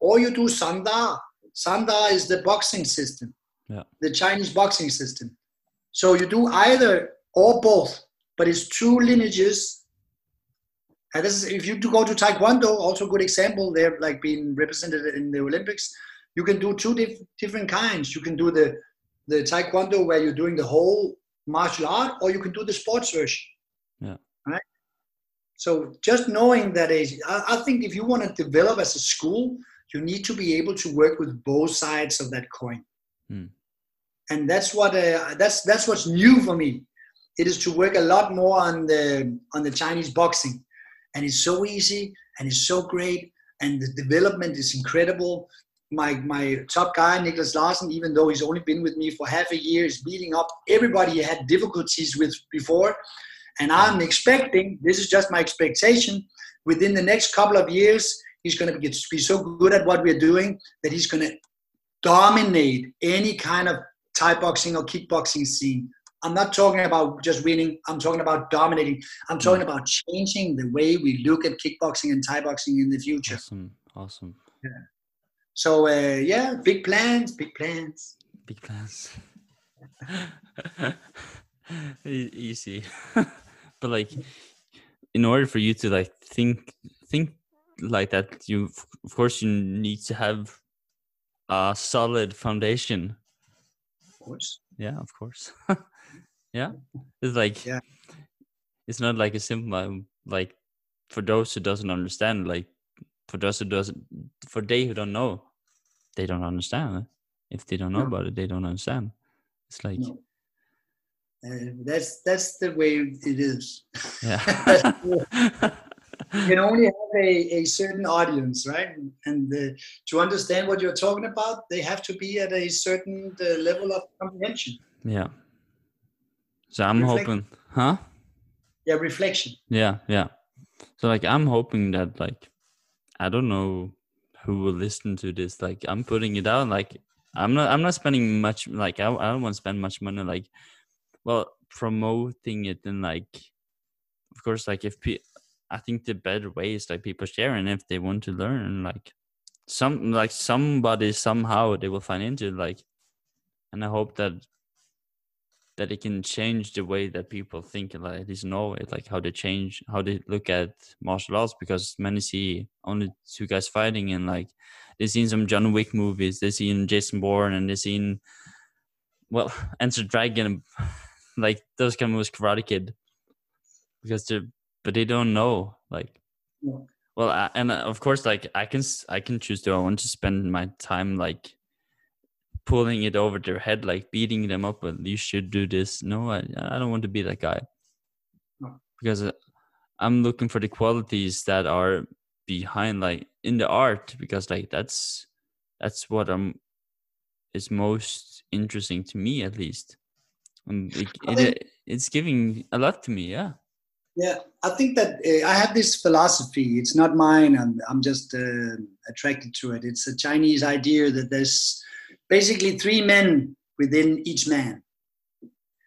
or you do sanda. Sanda is the boxing system, Yeah. the Chinese boxing system. So you do either or both, but it's two lineages. And this is if you do go to Taekwondo, also a good example. They're like being represented in the Olympics. You can do two diff- different kinds. You can do the the Taekwondo where you're doing the whole martial art, or you can do the sports version. Yeah. Right. So just knowing that is, I, I think if you want to develop as a school, you need to be able to work with both sides of that coin. Hmm. And that's what uh, that's that's what's new for me. It is to work a lot more on the on the Chinese boxing, and it's so easy and it's so great, and the development is incredible. My my top guy Nicholas Larsen, even though he's only been with me for half a year, is beating up everybody he had difficulties with before. And I'm expecting, this is just my expectation, within the next couple of years, he's going to get, be so good at what we're doing that he's going to dominate any kind of Thai boxing or kickboxing scene. I'm not talking about just winning. I'm talking about dominating. I'm talking about changing the way we look at kickboxing and Thai boxing in the future. Awesome. Awesome. Yeah. So uh, yeah, big plans, big plans. Big plans. [laughs] Easy. [laughs] but like in order for you to like think think like that you of course you need to have a solid foundation. Of course. Yeah, of course. [laughs] yeah. It's like Yeah. it's not like a simple um, like for those who doesn't understand like for those who doesn't for they who don't know they don't understand if they don't know No. about it they don't understand it's like No. Uh, that's that's the way it is. yeah [laughs] you can only have a, a certain audience, right? And uh, to understand what you're talking about, they have to be at a certain uh, level of comprehension. yeah so i'm Reflect- hoping huh? Yeah, reflection. yeah yeah. So like i'm hoping that like i don't know who will listen to this. Like i'm putting it out. Like i'm not i'm not spending much like i, I don't want to spend much money like well promoting it and like of course like if pe- i think the better way is like people sharing if they want to learn like some like somebody somehow they will find into it like and i hope that that it can change the way that people think like at least know it like how they change how they look at martial arts because many see only two guys fighting and like they've seen some john wick movies they've seen jason bourne and they've seen well [laughs] enter dragon [laughs] like those kind of movies karate kid because they're but they don't know like Yeah. well I, and uh, of course like i can I can choose to i want to spend my time like pulling it over their head like beating them up but you should do this no i, I don't want to be that guy No. because uh, i'm looking for the qualities that are behind like in the art because like that's that's what I'm is most interesting to me at least. And it, I it, think- it's giving a lot to me. Yeah. Yeah, I think that uh, I have this philosophy. It's not mine. I'm, I'm just uh, attracted to it. It's a Chinese idea that there's basically three men within each man.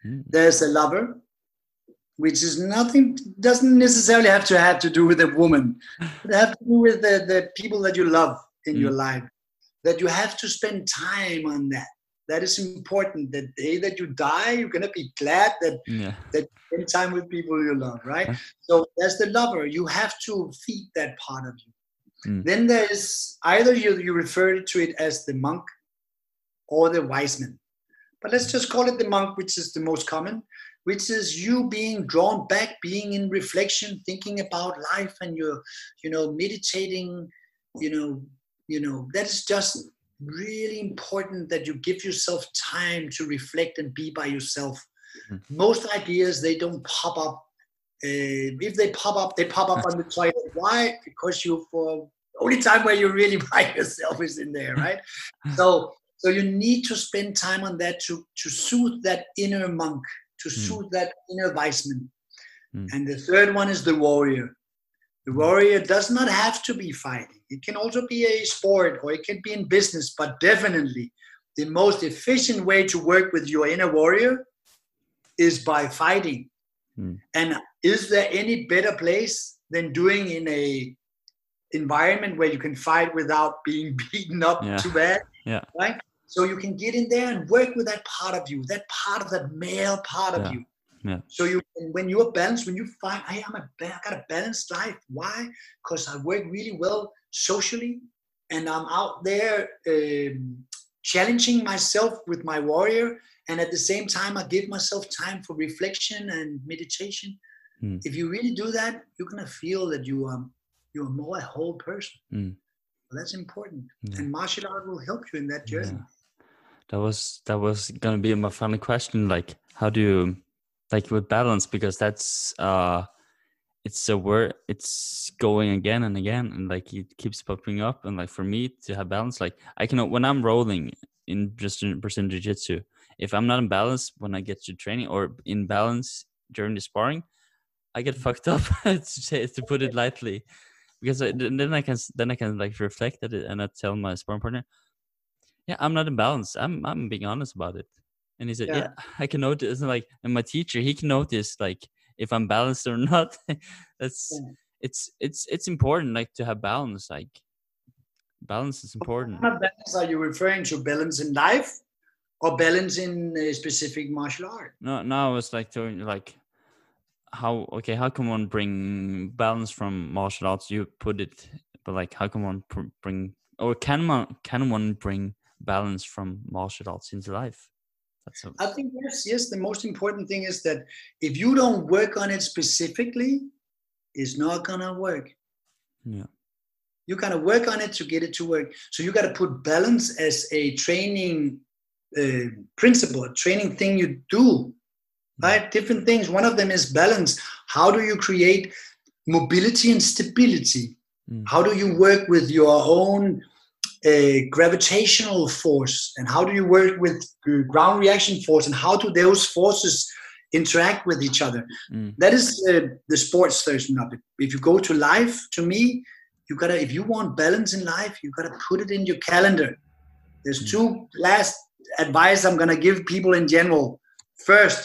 Mm. There's a lover, which is nothing, doesn't necessarily have to have to do with a woman. It have to do with the, the people that you love in your life. That you have to spend time on that. That is important. The day that you die, you're gonna be glad that Yeah. that spend time with people you love, right? Yeah. So as the lover, you have to feed that part of you. Mm. Then there is either you you refer to it as the monk or the wise man. But let's just call it the monk, which is the most common, which is you being drawn back, being in reflection, thinking about life, and you're, you know, meditating, you know, you know, that is just really important that you give yourself time to reflect and be by yourself. Mhm. Most ideas they don't pop up. Uh, if they pop up, they pop up on the [laughs] toilet. Why? Because you for only time where you're really [laughs] by yourself is in there, right? so so you need to spend time on that to to soothe that inner monk, to Mm. soothe that inner wise man. Mm. And the third one is the warrior. The warrior does not have to be fighting. It can also be a sport or it can be in business, but definitely the most efficient way to work with your inner warrior is by fighting. Mm. And is there any better place than doing in a environment where you can fight without being [laughs] beaten up Yeah. too bad? Yeah. Right? So you can get in there and work with that part of you, that part of that male part of Yeah. you. Yeah. So you, when you are balanced, when you find, hey, I'm a, got a balanced life. Why? Because I work really well socially, and I'm out there um, challenging myself with my warrior, and at the same time, I give myself time for reflection and meditation. Mm. If you really do that, you're gonna feel that you are you are more a whole person. Mm. That's important, Yeah. and martial art will help you in that journey. Yeah. That was that was gonna be my final question. Like, how do you like with balance? Because that's uh, it's a word. It's going again and again, and like it keeps popping up. And like for me to have balance, like I can when I'm rolling in just in Brazilian Jiu Jitsu, if I'm not in balance when I get to training or in balance during the sparring, I get fucked up [laughs] to say to put it lightly. Because I, then I can then I can like reflect at it and I tell my sparring partner, yeah, I'm not in balance. I'm I'm being honest about it. And he said, yeah, Yeah. [laughs] I can notice. And like, and my teacher, he can notice like if I'm balanced or [laughs] not. That's Yeah. it's it's it's important like to have balance. Like balance is important. What balance are you referring to? Balance in life or balance in a specific martial art? No, no, I was like you like how okay, how can one bring balance from martial arts? You put it, but like how can one pr- bring or can one can one bring balance from martial arts into life? That's a, I think yes, yes. The most important thing is that if you don't work on it specifically, it's not gonna work. yeah. You gotta work on it to get it to work. So you gotta put balance as a training uh, principle, a training thing you do. Right? Different things. One of them is balance. How do you create mobility and stability? Mm. How do you work with your own uh, gravitational force? And how do you work with uh, ground reaction force? And how do those forces interact with each other? Mm. That is uh, the sports version of it. If you go to life, to me, you gotta. If you want balance in life, you gotta put it in your calendar. There's Mm. two last advice I'm gonna give people in general. First,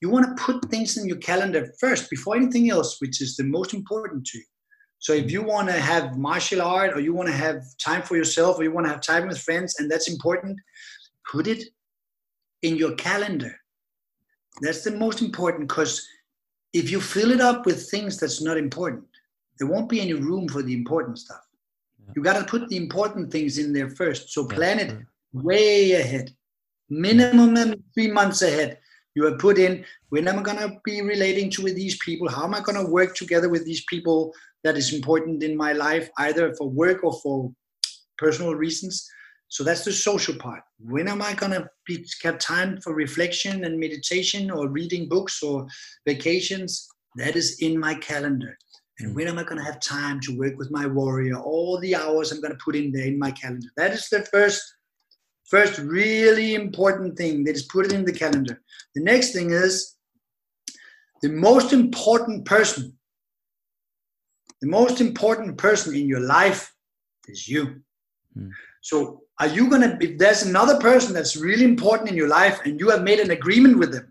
you want to put things in your calendar first before anything else, which is the most important to you. So if you want to have martial art or you want to have time for yourself or you want to have time with friends and that's important, put it in your calendar. That's the most important because if you fill it up with things that's not important, there won't be any room for the important stuff. You got to put the important things in there first. So plan it way ahead, minimum three months ahead. You have put in when am I going to be relating to with these people? How am I going to work together with these people that is important in my life, either for work or for personal reasons? So that's the social part. When am I going to be have time for reflection and meditation or reading books or vacations? That is in my calendar. And Mm. when am I going to have time to work with my warrior? All the hours I'm going to put in there in my calendar. That is the first, first really important thing. That is put it in the calendar. The next thing is the most important person. The most important person in your life is you. Mm. So are you gonna if there's another person that's really important in your life and you have made an agreement with them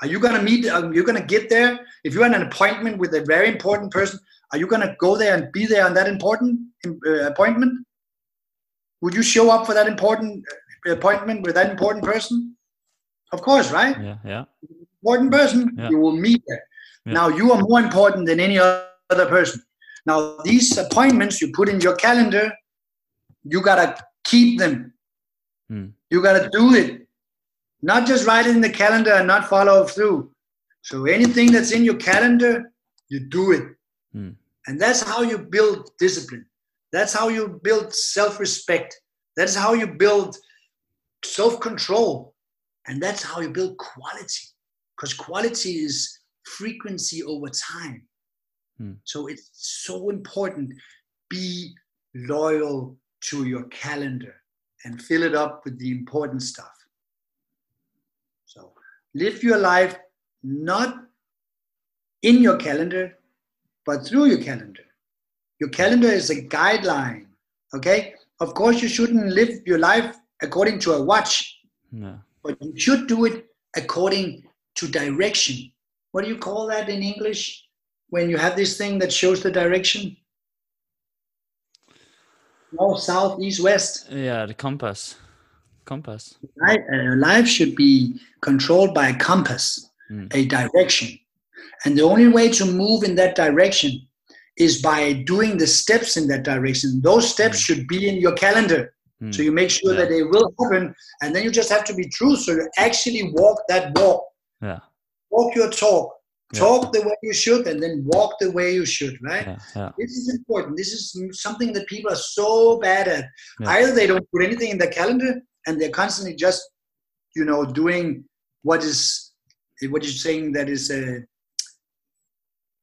are you gonna meet are you gonna get there if you're in an appointment with a very important person are you gonna go there and be there on that important uh, appointment would you show up for that important uh, appointment with that important person of course right Yeah, yeah. important person Yeah. you will meet there Yeah. now you are more important than any other person now these appointments you put in your calendar you gotta keep them. Hmm. you gotta do it. Not just write it in the calendar and not follow through. So anything that's in your calendar you do it. Hmm. and that's how you build discipline. That's how you build self-respect. That's how you build self-control. And that's how you build quality. Because quality is frequency over time Hmm. so it's so important be loyal to your calendar and fill it up with the important stuff so live your life not in your calendar but through your calendar your calendar is a guideline okay of course you shouldn't live your life according to a watch no. but you should do it according to direction. What do you call that in English? When you have this thing that shows the direction? North, south, east, west. Yeah, the compass. Compass. Right? Uh, life should be controlled by a compass, Mm. a direction. And the only way to move in that direction is by doing the steps in that direction. Those steps Mm. should be in your calendar. Mm. So you make sure Yeah. that they will happen, and then you just have to be true. So you actually walk that walk, Yeah. walk your talk, Yeah. talk the way you should, and then walk the way you should. Right? Yeah. Yeah. This is important. This is something that people are so bad at. Either they don't put anything in their calendar, and they're constantly just, you know, doing what is what you're saying that is. Uh,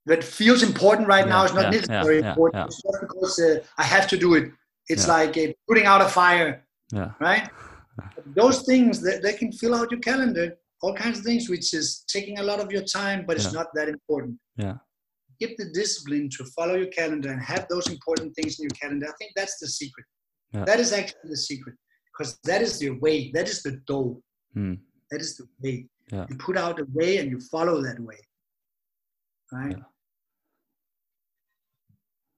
that feels important right now is not necessarily important. just because uh, I have to do it. It's like uh, putting out a fire Yeah. right? [sighs] Those things that they can fill out your calendar, all kinds of things, which is taking a lot of your time, but it's Yeah. not that important. Yeah. Get the discipline to follow your calendar and have those important things in your calendar. I think that's the secret. Yeah. That is actually the secret because that is the way. That is the door. Mm. That is the way. Yeah. You put out a way and you follow that way. Right?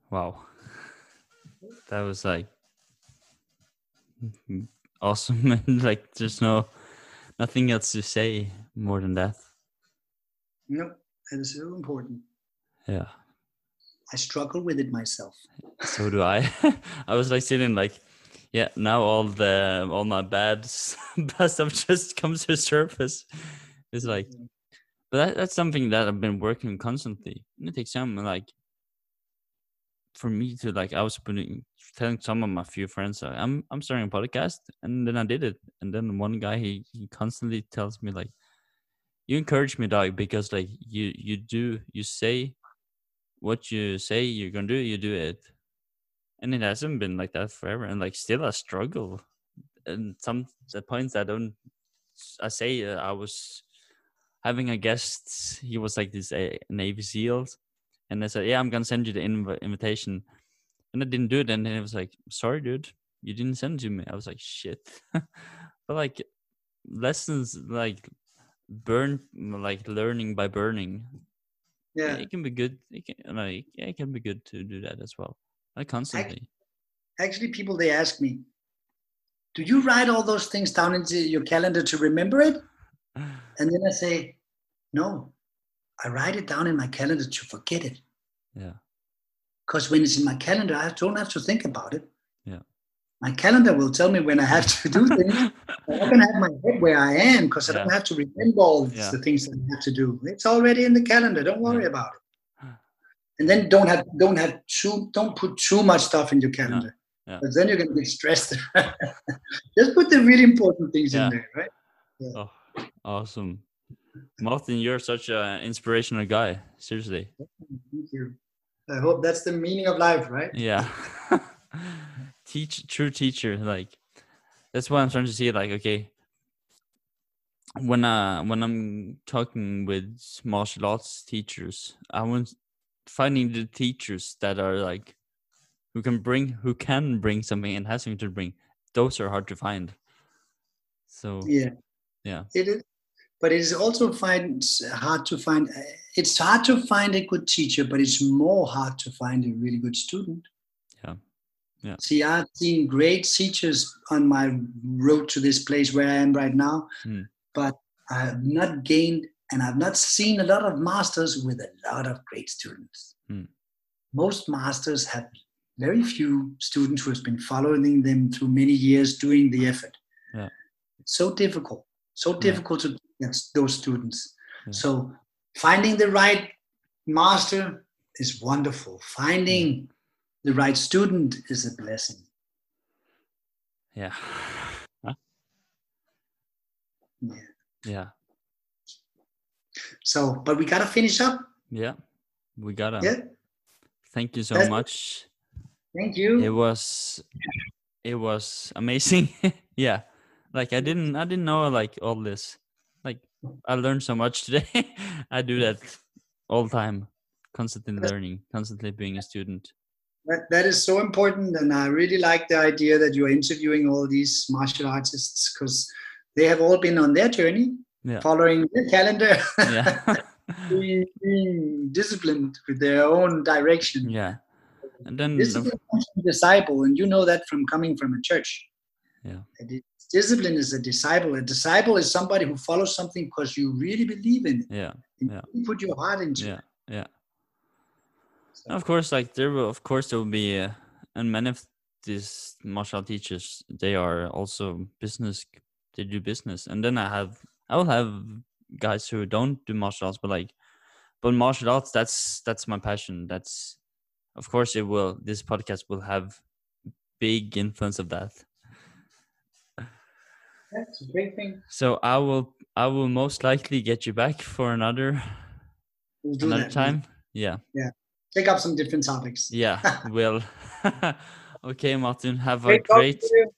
Wow. [laughs] That was like [laughs] awesome [laughs] and like there's no nothing else to say more than that. No, it is so important. Yeah. I struggle with it myself. [laughs] So do I. [laughs] I was like sitting like yeah, now all the all my bad [laughs] stuff just comes to surface. It's like mm-hmm. but that, that's something that I've been working on constantly. And it takes time like for me to like I was putting telling some of my few friends like, I'm I'm starting a podcast and then I did it. And then one guy he, he constantly tells me like you encourage me dog because like you you do you say what you say you're gonna do, you do it. And it hasn't been like that forever and like still I struggle. And some the points I don't I say uh, I was having a guest. He was like this uh, Navy SEALs, and I said, "Yeah, I'm gonna send you the inv- invitation," and I didn't do it. And then he was like, "Sorry, dude, you didn't send it to me." I was like, "Shit," [laughs] but like lessons like burn, like learning by burning. Yeah. it can be good. It can like yeah, it can be good to do that as well. Like constantly. Actually, people they ask me, "Do you write all those things down into your calendar to remember it?" [laughs] And then I say, "No, I write it down in my calendar to forget it. Yeah, Because when it's in my calendar, I don't have to think about it. Yeah. My calendar will tell me when I have to do things. [laughs] I'm not gonna have my head where I am because I don't have to remember all Yeah. the things that I have to do. It's already in the calendar. Don't worry Yeah. about it. And then don't have don't have too don't put too much stuff in your calendar. Yeah. Because then you're gonna get stressed. [laughs] Just put the really important things Yeah. in there, right? Oh, awesome. Martin, you're such an inspirational guy. Seriously. Thank you. I hope that's the meaning of life, right? Yeah. [laughs] Teach true teacher, like that's what I'm trying to see. Like, okay, when uh when I'm talking with martial arts teachers, I want finding the teachers that are like who can bring who can bring something and has something to bring. Those are hard to find. So Yeah, yeah, it is. But it is also find hard to find. It's hard to find a good teacher, but it's more hard to find a really good student. Yeah. Yeah. See, I've seen great teachers on my road to this place where I am right now, Hmm. but I have not gained and I've not seen a lot of masters with a lot of great students. Hmm. Most masters have very few students who has been following them through many years doing the effort. Yeah. It's so difficult, so Yeah. difficult to get those students. Yeah. So finding the right master is wonderful. Finding the right student is a blessing. yeah, Huh? Yeah. yeah, So, but we gotta finish up. yeah. We gotta. Yeah. Thank you so That's- much. Thank you. It was, it was amazing. [laughs] yeah, like I didn't, I didn't know like all this. Like I learned so much [laughs] today. I do that all the time, constantly learning, constantly being a student. That, that is so important, and I really like the idea that you are interviewing all these martial artists because they have all been on their journey, Yeah. following the calendar, Yeah. [laughs] being, being disciplined with their own direction. yeah. And then the- Discipline comes from disciple, and you know that from coming from a church. Yeah. It- Discipline is a disciple. A disciple is somebody who follows something because you really believe in it. yeah, Yeah. You put your heart into yeah, it. yeah. So- Of course, like there will, of course, there will be, uh, and many of these martial teachers, they are also business. They do business, and then I have, I will have guys who don't do martial arts, but like, but martial arts, that's that's my passion. That's, of course, it will. This podcast will have big influence of that. That's a great thing. So I will, I will most likely get you back for another We'll another that. time. Yeah. Yeah. Take up some different topics. Yeah, [laughs] will. [laughs] okay, Martin, have a Great talking great.